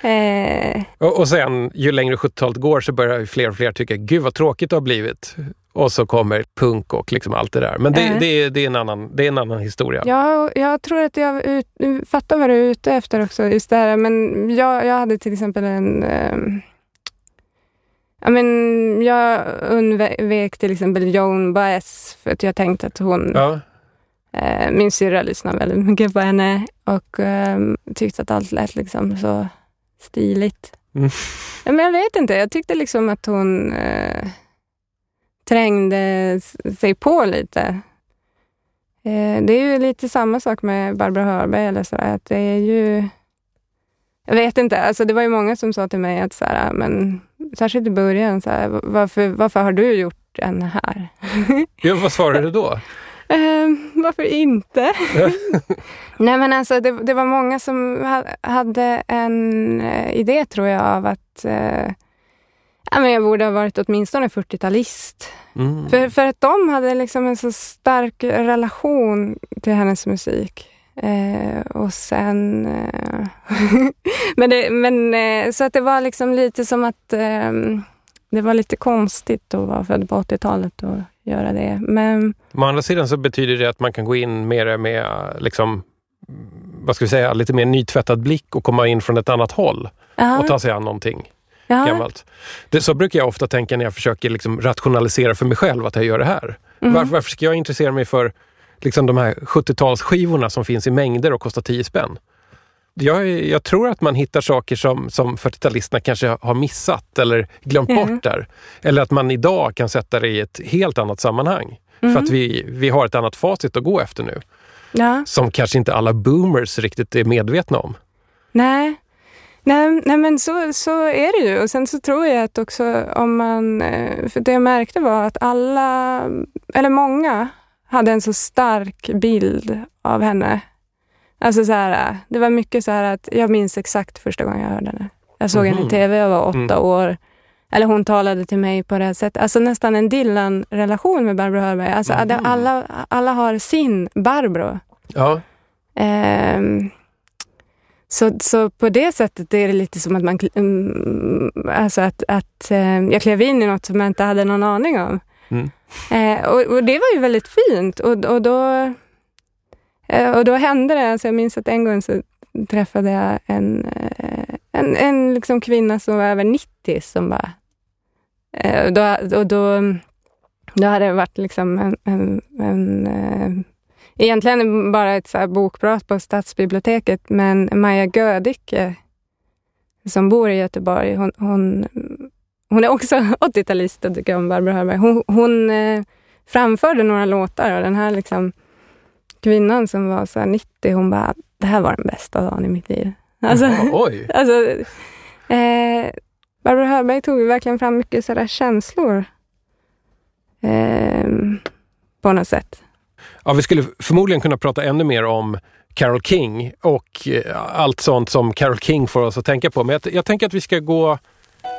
[laughs] eh, Och, och sen, ju längre 70-talet går så börjar ju fler och fler tycka, gud vad tråkigt det har blivit. Och så kommer punk och liksom allt det där. Men det, Mhm. det, är, det, är, en annan, det är en annan historia. ja, jag tror att jag ut, fattar vad du är ute efter också. Just det här. Men jag, jag hade till exempel en... ehm, ja, men jag undvek till exempel Joan Baez för att jag tänkte att hon... Ja, Eh, min syrra lyssnade väldigt mycket på henne och ehm, tyckte att allt lät liksom så stiligt. Mm. Ja, men jag vet inte, jag tyckte liksom att hon eh, trängde sig på lite. Eh, det är ju lite samma sak med Barbara Hörberg eller sådär, att det är ju... Jag vet inte, alltså det var ju många som sa till mig att så här, men särskilt i början, så här, varför, varför har du gjort en här? ja vad svarade du då? [laughs] Ehm, varför inte? [laughs] Nej men alltså det, det var många som ha, hade en eh, idé tror jag av att eh, jag borde ha varit åtminstone 40-talist. Mm. För, för att de hade liksom en så stark relation till hennes musik. Eh, och sen... Eh, [laughs] men det, men, eh, så att det var liksom lite som att eh, det var lite konstigt att vara född på 80-talet och göra det. Men Å andra sidan så betyder det att man kan gå in mer med liksom, vad ska vi säga, lite mer nytvättad blick och komma in från ett annat håll ja, och ta sig an någonting ja, gammalt. Det, så brukar jag ofta tänka när jag försöker liksom rationalisera för mig själv att jag gör det här. mhm. Varför, varför ska jag intressera mig för liksom de här 70-talsskivorna som finns i mängder och kostar 10 spänn? Jag, jag tror att man hittar saker som, som 40-talisterna kanske har missat eller glömt Ja. bort där. Eller att man idag kan sätta det i ett helt annat sammanhang. Mhm. För att vi, vi har ett annat facit att gå efter nu. ja. Som kanske inte alla boomers riktigt är medvetna om. Nej. Nej, nej men så, så är det ju. Och sen så tror jag att också om man... eh, För det jag märkte var att alla, eller många, hade en så stark bild av henne. Alltså så här, det var mycket så här att jag minns exakt första gången jag hörde henne. Jag såg henne Mhm. i tv, jag var åtta Mm. år. Eller hon talade till mig på det här sättet. Alltså nästan en Dylan-relation med Barbro Hörberg. Alltså Mhm. det- alla, alla har sin Barbro. Ja, Ehm, så, så på det sättet är det lite som att man... mm, Alltså att, att eh, jag klev in i något som jag inte hade någon aning om. Mm. Eh, och, och det var ju väldigt fint. Och, och, då, eh, och då hände det. Alltså jag minns att en gång så träffade jag en, eh, en, en liksom kvinna som var över 90 som bara... Eh, då, och då, då hade det varit liksom en, en, en Egentligen bara ett så bokprat på Stadsbiblioteket, men Maja Gödicke som bor i Göteborg, hon, hon, hon är också [laughs] 80-talist och tycker om Barbro Hörberg. Hon, hon eh, framförde några låtar och den här liksom, kvinnan som var så här 90, hon bara, det här var den bästa dagen i mitt liv. [laughs] Alltså, Ja, oj. alltså, eh, Barbro Hörberg tog verkligen fram mycket sådär känslor eh, på något sätt. Ja, vi skulle förmodligen kunna prata ännu mer om Carole King och eh, allt sånt som Carole King får oss att tänka på. Men jag, jag tänker att vi ska gå...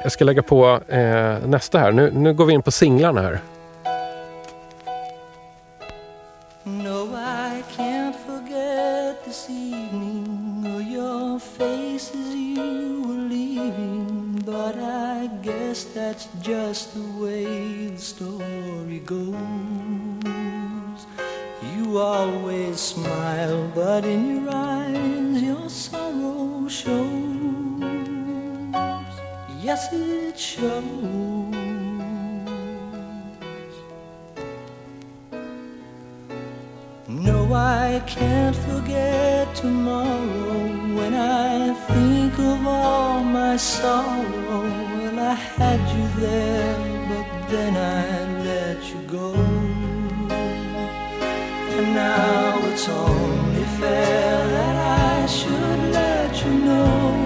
Jag ska lägga på eh, nästa här. Nu, nu går vi in på singlarna här. No, I can't forget this evening or your face as you were leaving. But I guess that's just the way the story goes. You always smile, but in your eyes your sorrow shows. Yes, it shows. No, I can't forget tomorrow when I think of all my sorrow. Well, I had you there, but then I let you go. And now it's only fair that I should let you know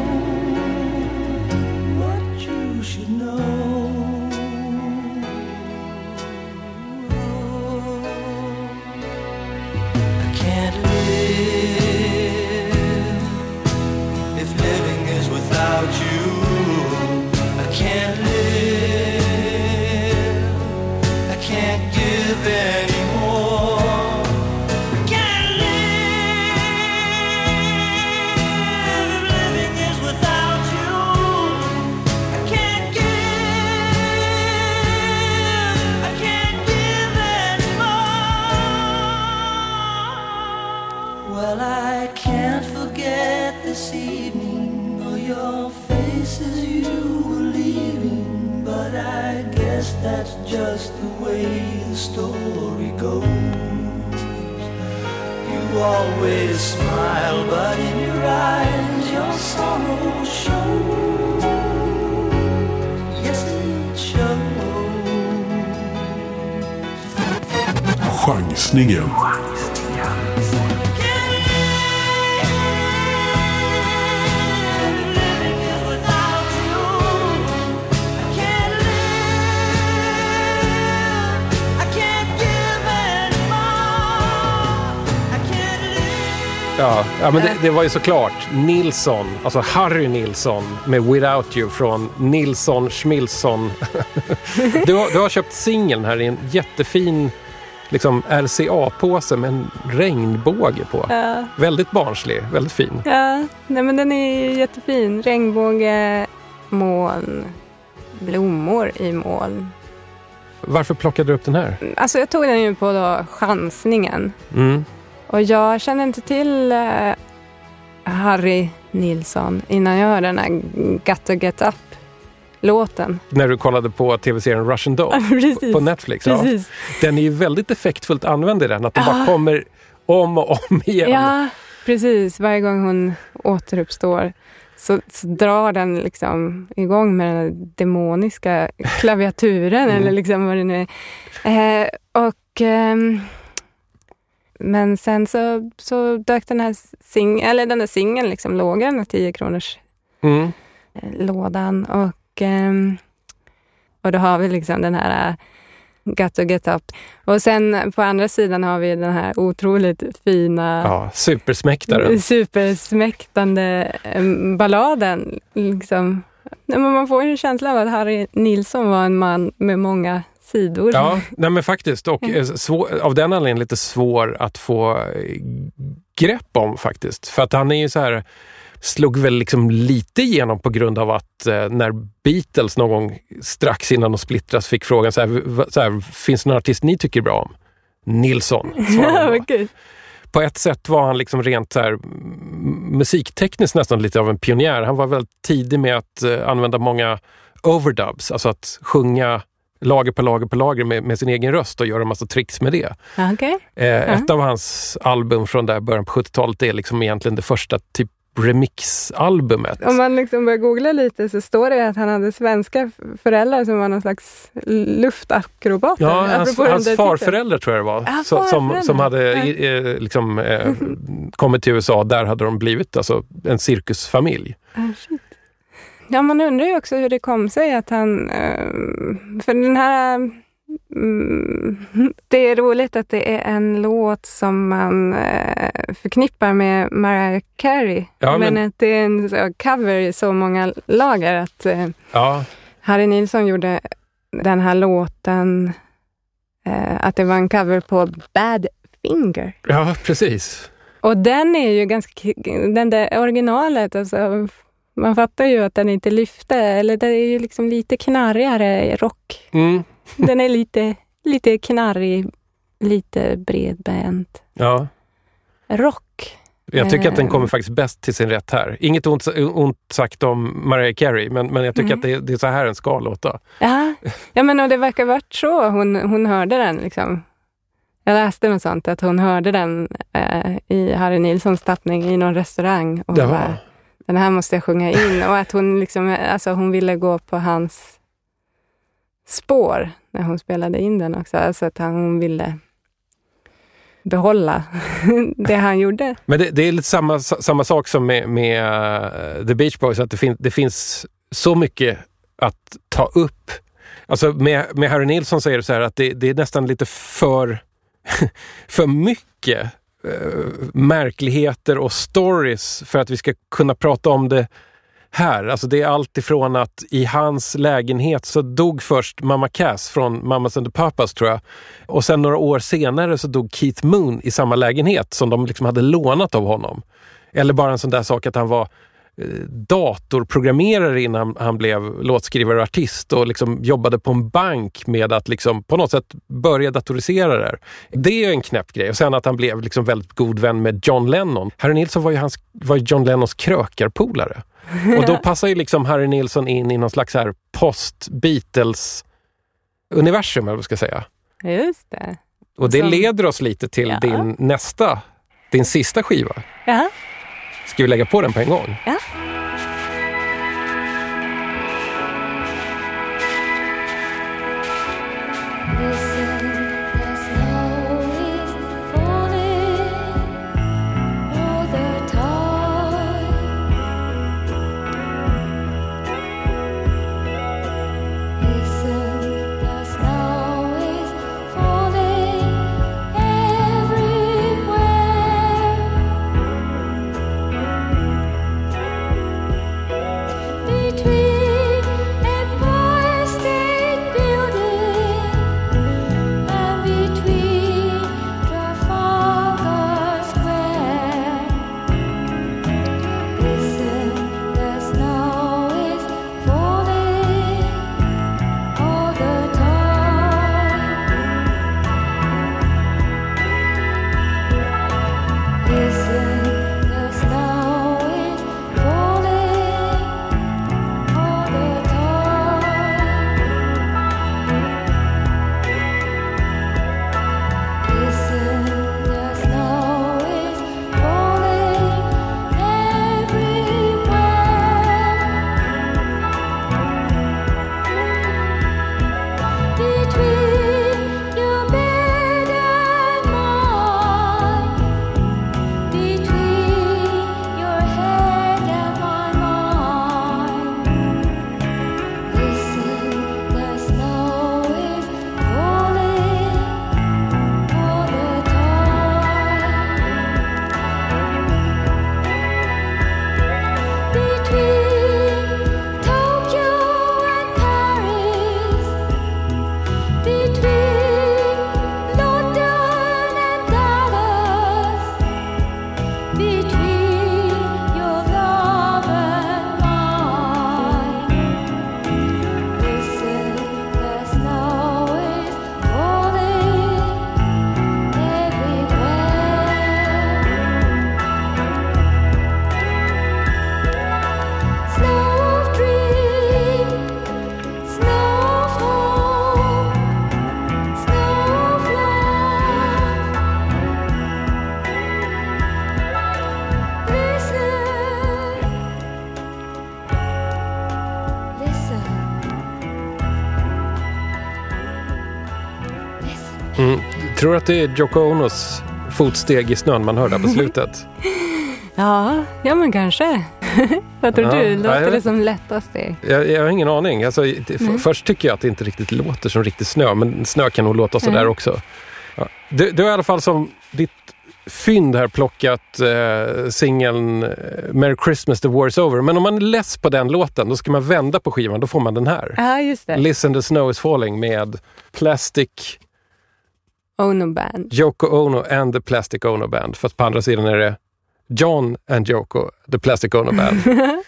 You always smile, but in your eyes your sorrow shows. Yes, it shows. Chansningen. Ja, ja men det, det var ju såklart Nilsson, alltså Harry Nilsson med Without You från Nilsson Schmilsson. du, har, du har köpt singeln här i en jättefin liksom RCA-påse med en regnbåge på. Ja, Väldigt barnslig, väldigt fin. ja. Nej, men den är jättefin. Regnbåge, moln, blommor i moln. Varför plockade du upp den här? Alltså jag tog den ju på då chansningen. Mm. Och jag kände inte till eh, Harry Nilsson innan jag hörde den här Got to get up-låten. När du kollade på tv-serien Russian Doll [laughs] Precis. på Netflix. Ja. Den är ju väldigt effektfullt använd i den, att den Ja. bara kommer om och om [laughs] igen. Ja, precis. Varje gång hon återuppstår så, så drar den liksom igång med den demoniska klaviaturen Mm. eller liksom vad det nu är. Eh, och, ehm, men sen så, så dök den här sing, eller den där singeln liksom låg den här 10 kronors Mm. eh, lådan. Och, ehm, och då har vi liksom den här eh, Got to get up. Och sen på andra sidan har vi den här otroligt fina Ja, supersmäktaren. [laughs] supersmäktande eh, balladen. Liksom. Men man får ju en känsla av att Harry Nilsson var en man med många sidor. Ja, nej men faktiskt. Och eh, svår, av den anledningen lite svår att få eh, grepp om faktiskt. För att han är ju så här slog väl liksom lite igenom på grund av att eh, när Beatles någon gång strax innan de splittras fick frågan så här, så här, finns det någon artist ni tycker bra om? Nilsson, [laughs] svarade gud. På ett sätt var han liksom rent så här, musiktekniskt nästan lite av en pionjär. Han var väldigt tidig med att eh, använda många overdubs, alltså att sjunga lager på lager på lager med, med sin egen röst och göra en massa tricks med det. Ja, okej. Eh, Ett av hans album från där början på 70-talet är liksom egentligen det första typ remixalbumet. Om man liksom börjar googla lite så står det att han hade svenska föräldrar som var någon slags luftakrobater. Ja, hans, hans farföräldrar tror jag det var. Ah, så, som, farföräldrar. som hade eh, liksom, eh, [laughs] kommit till USA. Där hade de blivit alltså, en cirkusfamilj. Ah, shit. Ja, man undrar ju också hur det kom sig att han... eh, För den här... mm, [laughs] Det är roligt att det är en låt som man eh, förknippar med Mariah Carey. Ja, men, men- att det är en cover i så många lager. Att eh, Ja, Harry Nilsson gjorde den här låten, eh, att det var en cover på Bad Finger. ja precis. Och den är ju ganska, den där originalet, alltså, man fattar ju att den inte lyfte, eller det är ju liksom lite knarrigare rock. Mm, [laughs] Den är lite, lite knarrig, lite bredbent. ja. Rock. Jag tycker att den Eh. kommer faktiskt bäst till sin rätt här. Inget ont, ont sagt om Mariah Carey, men, men jag tycker Mm. att det, det är så här den ska låta. Ja, ja men och det verkar varit så hon, hon hörde den. Liksom. Jag läste något sånt, att hon hörde den eh, i Harry Nilssons tappning i någon restaurang. Och Ja. bara, den här måste jag sjunga in. Och att hon, liksom, alltså, hon ville gå på hans spår när hon spelade in den också. Alltså att hon ville behålla [laughs] det han gjorde. Men det, det är lite samma, samma sak som med, med eh, The Beach Boys, att det, fin, det finns så mycket att ta upp. Alltså med, med Harry Nilsson så är det så här att det, det är nästan lite för, [laughs] för mycket Eh, märkligheter och stories för att vi ska kunna prata om det här. Alltså det är allt ifrån att i hans lägenhet så dog först Mamma Cass från Mamas and the Papas tror jag. Och sen några år senare så dog Keith Moon i samma lägenhet som de liksom hade lånat av honom. Eller bara en sån där sak att han var datorprogrammerare innan han blev låtskrivare och artist och liksom jobbade på en bank med att liksom på något sätt börja datorisera det här. Det är en knäpp grej. Och sen att han blev liksom väldigt god vän med John Lennon. Harry Nilsson var ju, hans, var John Lennons krökarpolare. Och då [laughs] passar ju liksom Harry Nilsson in i någon slags här post-Beatles-universum, eller vad jag ska säga. Just det. Och det leder oss lite till Ja. din nästa, din sista skiva. Ja. Ska vi lägga på den på en gång? Ja. Det är Yoko Onos fotsteg i snön man hör där på slutet? [laughs] Ja, ja men kanske. [laughs] Vad tror Ja, du? Låter det vet. som lättast steg? Jag, jag har ingen aning. Alltså, det, Nej. först tycker jag att det inte riktigt låter som riktig snö, men snö kan nog låta sådär Mm. också. Ja. Du, du har i alla fall som ditt fynd här plockat eh, singeln eh, Merry Christmas the War is over. Men om man är less på den låten, då ska man vända på skivan. Då får man den här. Det. Listen the snow is falling med Plastic Ono Band. Yoko Ono and the Plastic Ono Band. Fast på andra sidan är det John and Yoko, the Plastic Ono Band. [laughs]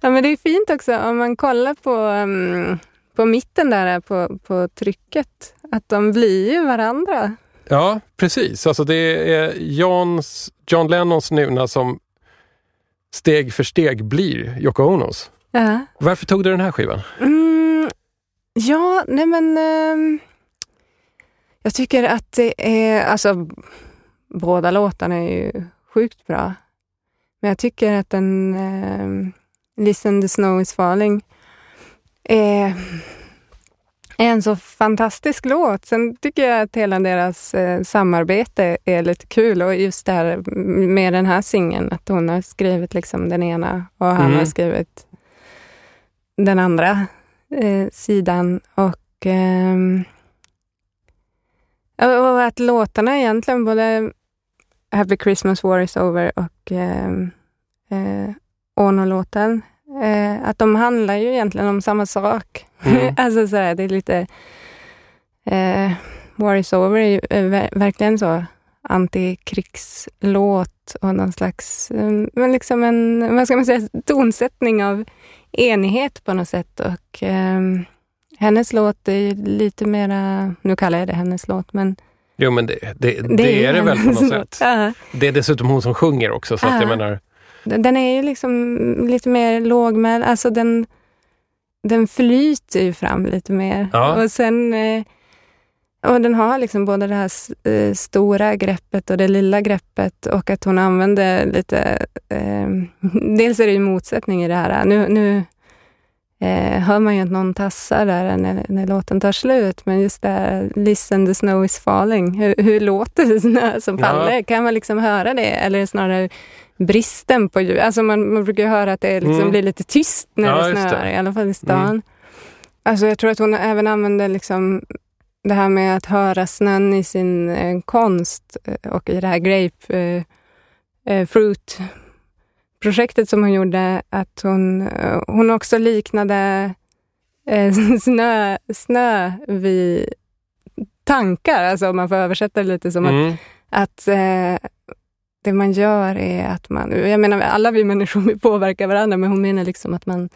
Ja, men det är fint också om man kollar på, um, på mitten där på, på trycket. Att de blir ju varandra. Ja, precis. Alltså det är Johns, John Lennons nuna som steg för steg blir Yoko Onos. Ja. Varför tog du den här skivan? Mm, ja, nej men... ehm, jag tycker att det är... Alltså, båda låtarna är ju sjukt bra. Men jag tycker att den... Um, Listen the snow is falling är, är en så fantastisk låt. Sen tycker jag att hela deras eh, samarbete är lite kul och just det här med den här singeln, att hon har skrivit liksom den ena och han Mm. har skrivit den andra eh, sidan. Och, ehm, och att låtarna egentligen, både Happy Christmas War is over och ehm, eh, Ono-låten, eh, att de handlar ju egentligen om samma sak. Mm. [laughs] alltså sådär, det är lite... Eh, War is over är ju eh, ver- verkligen så antikrigslåt och någon slags, eh, men liksom en, vad ska man säga, tonsättning av enighet på något sätt. Och ehm, hennes låt är lite mera, nu kallar jag det hennes låt, men Jo, men det, det, det, är det väl på något sätt. Ja. Det är dessutom hon som sjunger också, så att jag Ja. menar... Den är ju liksom lite mer lågmäld, alltså den, den flyter ju fram lite mer. Ja. Och sen eh, och den har liksom både det här eh, stora greppet och det lilla greppet och att hon använder lite... Eh, [laughs] dels är det ju motsättning i det här. Nu, nu eh, hör man ju att någon tassar där när, när låten tar slut, men just det här Listen the snow is falling. Hur, hur låter snö som Ja. faller? Kan man liksom höra det? Eller det snarare bristen på ljud? Alltså man, man brukar ju höra att det liksom Mm. blir lite tyst när Ja, det snöar, det. i alla fall i stan. Mm. Alltså jag tror att hon även använder liksom det här med att höra snön i sin eh, konst eh, och i det här grape eh, eh, fruit projektet som hon gjorde, att hon, eh, hon också liknade eh, [laughs] snö, snö vid tankar, alltså om man får översätta det lite som att Mm. att eh, det man gör är att man... Jag menar, alla vi människor vi påverkar varandra, men hon menar liksom att man...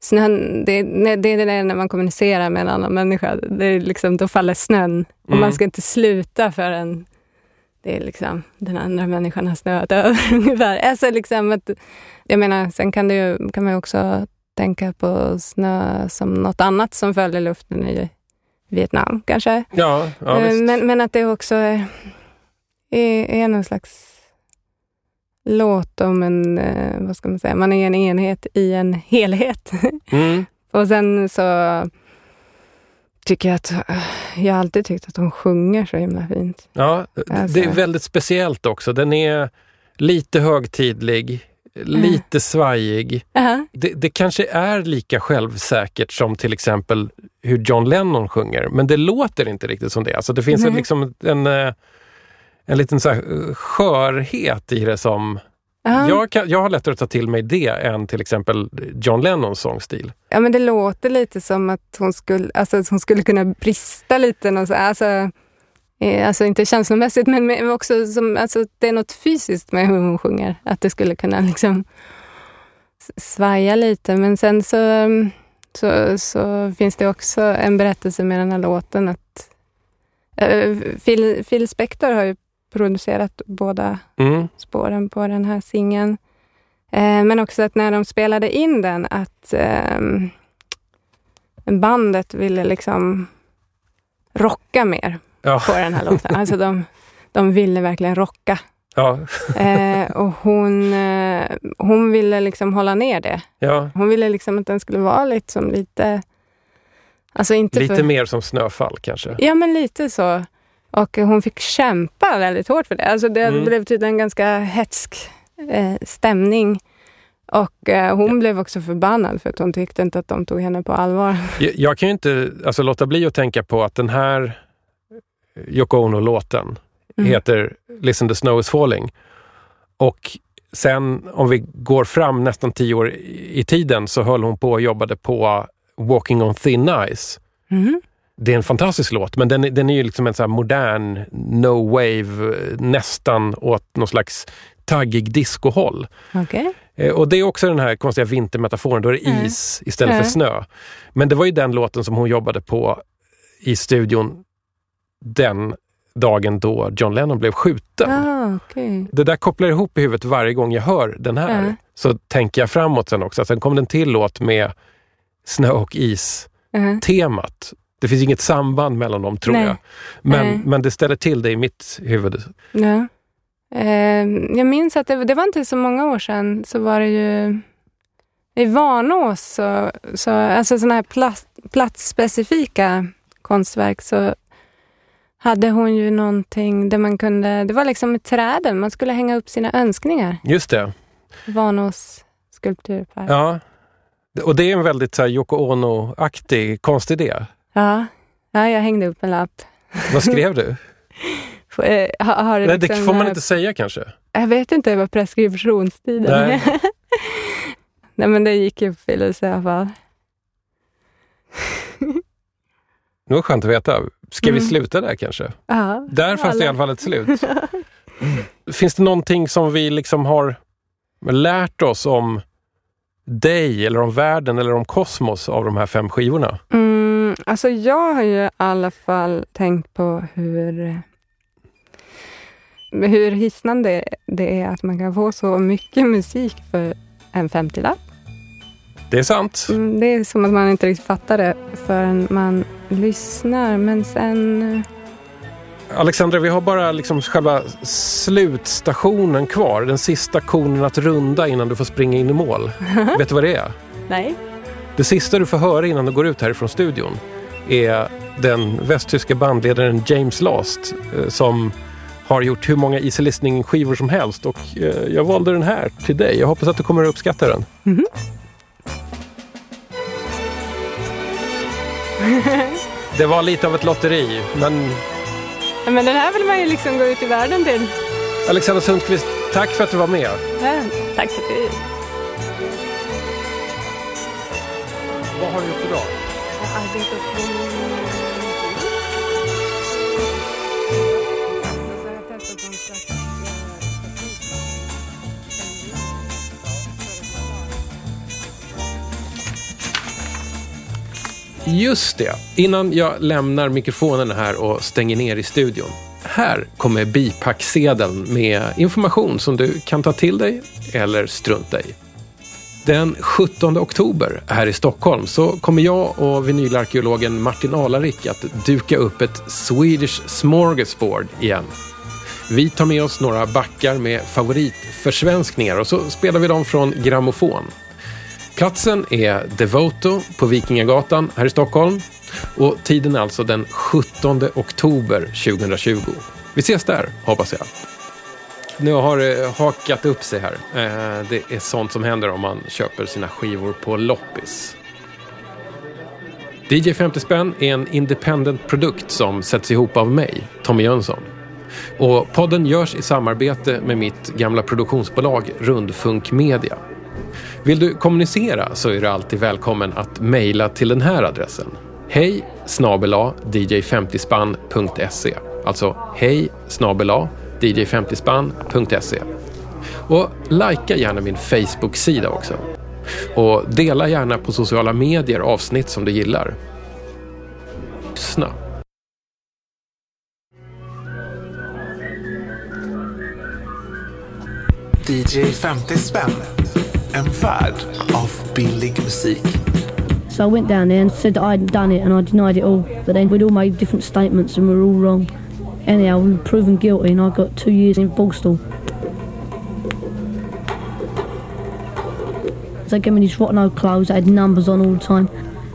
Snön, det, det, är det när man kommunicerar med en annan människa. Det är liksom, då faller snön. Och Mm. man ska inte sluta förrän det är liksom, den andra människan har snöat över [laughs] ungefär. Alltså liksom att, jag menar, sen kan, det ju, kan man ju också tänka på snö som något annat som föll i luften i Vietnam kanske. Ja, ja Eh, men, men att det också är, är, är någon slags låt om en, eh, vad ska man säga, man är en enhet i en helhet. [laughs] Mm. Och sen så tycker att, eh, jag har alltid tyckt att hon sjunger så himla fint. Ja, Alltså. det är väldigt speciellt också. Den är lite högtidlig, lite svajig. Aha. Det, det kanske är lika självsäkert som till exempel hur John Lennon sjunger, men det låter inte riktigt som det. Alltså det finns en, Nej. liksom en, eh, en liten så eh, skörhet i det som... Ja. Jag, kan, jag har lättare att ta till mig det än till exempel John Lennons sångstil. ja, men det låter lite som att hon skulle, alltså, att hon skulle kunna brista lite. Någon så, alltså, eh, alltså inte känslomässigt, men också som, alltså, det är något fysiskt med hur hon sjunger. Att det skulle kunna liksom svaja lite. Men sen så, mm, så, så finns det också en berättelse med den här låten. att eh, Phil, Phil Spector har ju producerat båda Mm. spåren på den här singeln. Eh, men också att när de spelade in den, att ehm, bandet ville liksom rocka mer Ja. på den här låten. Alltså de, de ville verkligen rocka. Ja. Eh, och hon, eh, hon ville liksom hålla ner det. Ja. Hon ville liksom att den skulle vara liksom lite... Alltså inte Lite för, mer som snöfall kanske. Ja, men lite så. Och hon fick kämpa väldigt hårt för det. Alltså det Mm. blev tydligen en ganska hetsk eh, stämning. Och eh, hon blev också förbannad för att hon tyckte inte att de tog henne på allvar. Jag, jag kan ju inte alltså, låta bli att tänka på att den här Yoko Ono-låten Mm. heter Listen the snow is falling. Och sen om vi går fram nästan tio år i tiden så höll hon på och jobbade på Walking on thin ice. Mhm. Det är en fantastisk låt, men den, är- den är ju liksom en så modern no wave, nästan åt någon slags taggig discohåll. Okej. Eh, Och det är också den här konstiga vintermetaforen, då är det Mm. is istället för Mm. snö. Men det var ju den låten som hon jobbade på i studion den dagen då John Lennon blev skjuten. Ah, okej. Det där kopplar ihop i huvudet varje gång jag hör den här. Mm. Så tänker jag framåt sen också. Sen kom det en till låt med snö och is-temat. Det finns inget samband mellan dem tror Nej. jag. Men, Nej. men det ställer till det i mitt huvud. Ja. Eh, jag minns att det, det var inte så många år sedan så var det ju i Vanås, så, så, alltså sådana här plats, platsspecifika konstverk, så hade hon ju någonting där man kunde, det var liksom i träden, man skulle hänga upp sina önskningar. Just det. Vanås skulpturpark. Ja. Ja. Och det är en väldigt så här, Yoko Ono-aktig konstidé. Ja. jag hängde upp en lapp. Vad skrev du? [laughs] F- eh, har, har Nej, det liksom, får man eh, inte säga kanske. Jag vet inte vad preskriptionstiden Nej. är. [laughs] Nej, men det gick i uppfyllelse i alla fall. Det var skönt att veta. Ska vi Mm. sluta där kanske? Ja. Där fanns det i alla fall ett slut. [laughs] Finns det någonting som vi liksom har lärt oss om dig eller om världen eller om kosmos av de här fem skivorna? Mm, alltså jag har ju i alla fall tänkt på hur hur hisnande det är att man kan få så mycket musik för en 50-lapp. Det är sant. Mm, det är som att man inte riktigt fattar det förrän man lyssnar. Men sen... Alexandra, vi har bara liksom själva slutstationen kvar. Den sista konen att runda innan du får springa in i mål. [laughs] Vet du vad det är? Nej. Det sista du får höra innan du går ut härifrån studion är den västtyska bandledaren James Last eh, som har gjort hur många Easy Listening-skivor som helst och eh, jag valde den här till dig. Jag hoppas att du kommer att uppskatta den. Mhm. Det var lite av ett lotteri, men Men den här vill man ju liksom gå ut i världen till. Alexander Sundqvist, tack för att du var med. Ja, tack för det. Vad har du gjort idag? Jag har arbetat på Just det. Innan jag lämnar mikrofonen här och stänger ner i studion. Här kommer bipacksedeln med information som du kan ta till dig eller strunta i. Den 17 oktober här i Stockholm så kommer jag och vinylarkeologen Martin Alarik att duka upp ett Swedish Smorgasbord igen. Vi tar med oss några backar med favoritförsvenskningar och så spelar vi dem från grammofon. Platsen är Devoto på Vikingagatan här i Stockholm och tiden är alltså den 17 oktober 2020. Vi ses där, hoppas jag. Nu har det hakat upp sig här. Eh, det är sånt som händer om man köper sina skivor på loppis. DJ 50 spänn är en independent produkt som sätts ihop av mig, Tommy Jönsson. Och podden görs i samarbete med mitt gamla produktionsbolag Rundfunk Media. Vill du kommunicera så är du alltid välkommen att mejla till den här adressen. Hej snabela dj50spann.se Alltså hej snabela dj50spann.se Och likea gärna min Facebook-sida också. Och dela gärna på sociala medier avsnitt som du gillar. Lyssna. DJ 50 spänn. En värld av billig musik. So I went down there and said that I hadn't done it and I denied it all. But then we'd all made different statements and we were all wrong. Anyhow, we were proven guilty and I got two years in Borstal. They gave me these rotten old clothes that had numbers on all the time.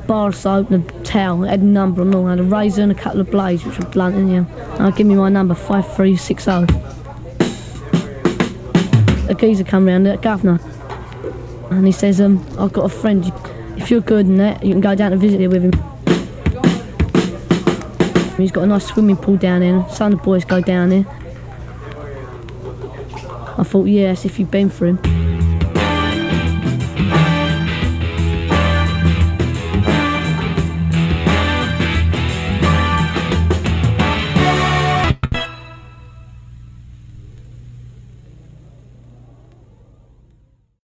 Bar soap and a towel, it had a number on all, had a razor and a couple of blades which were blunt in you. And I give me my number, 5360. A geezer come round, the governor, and he says, um, I've got a friend, if you're good in that, you can go down and visit with him. He's got a nice swimming pool down there, some of the boys go down there. I thought, yes, if you've been for him.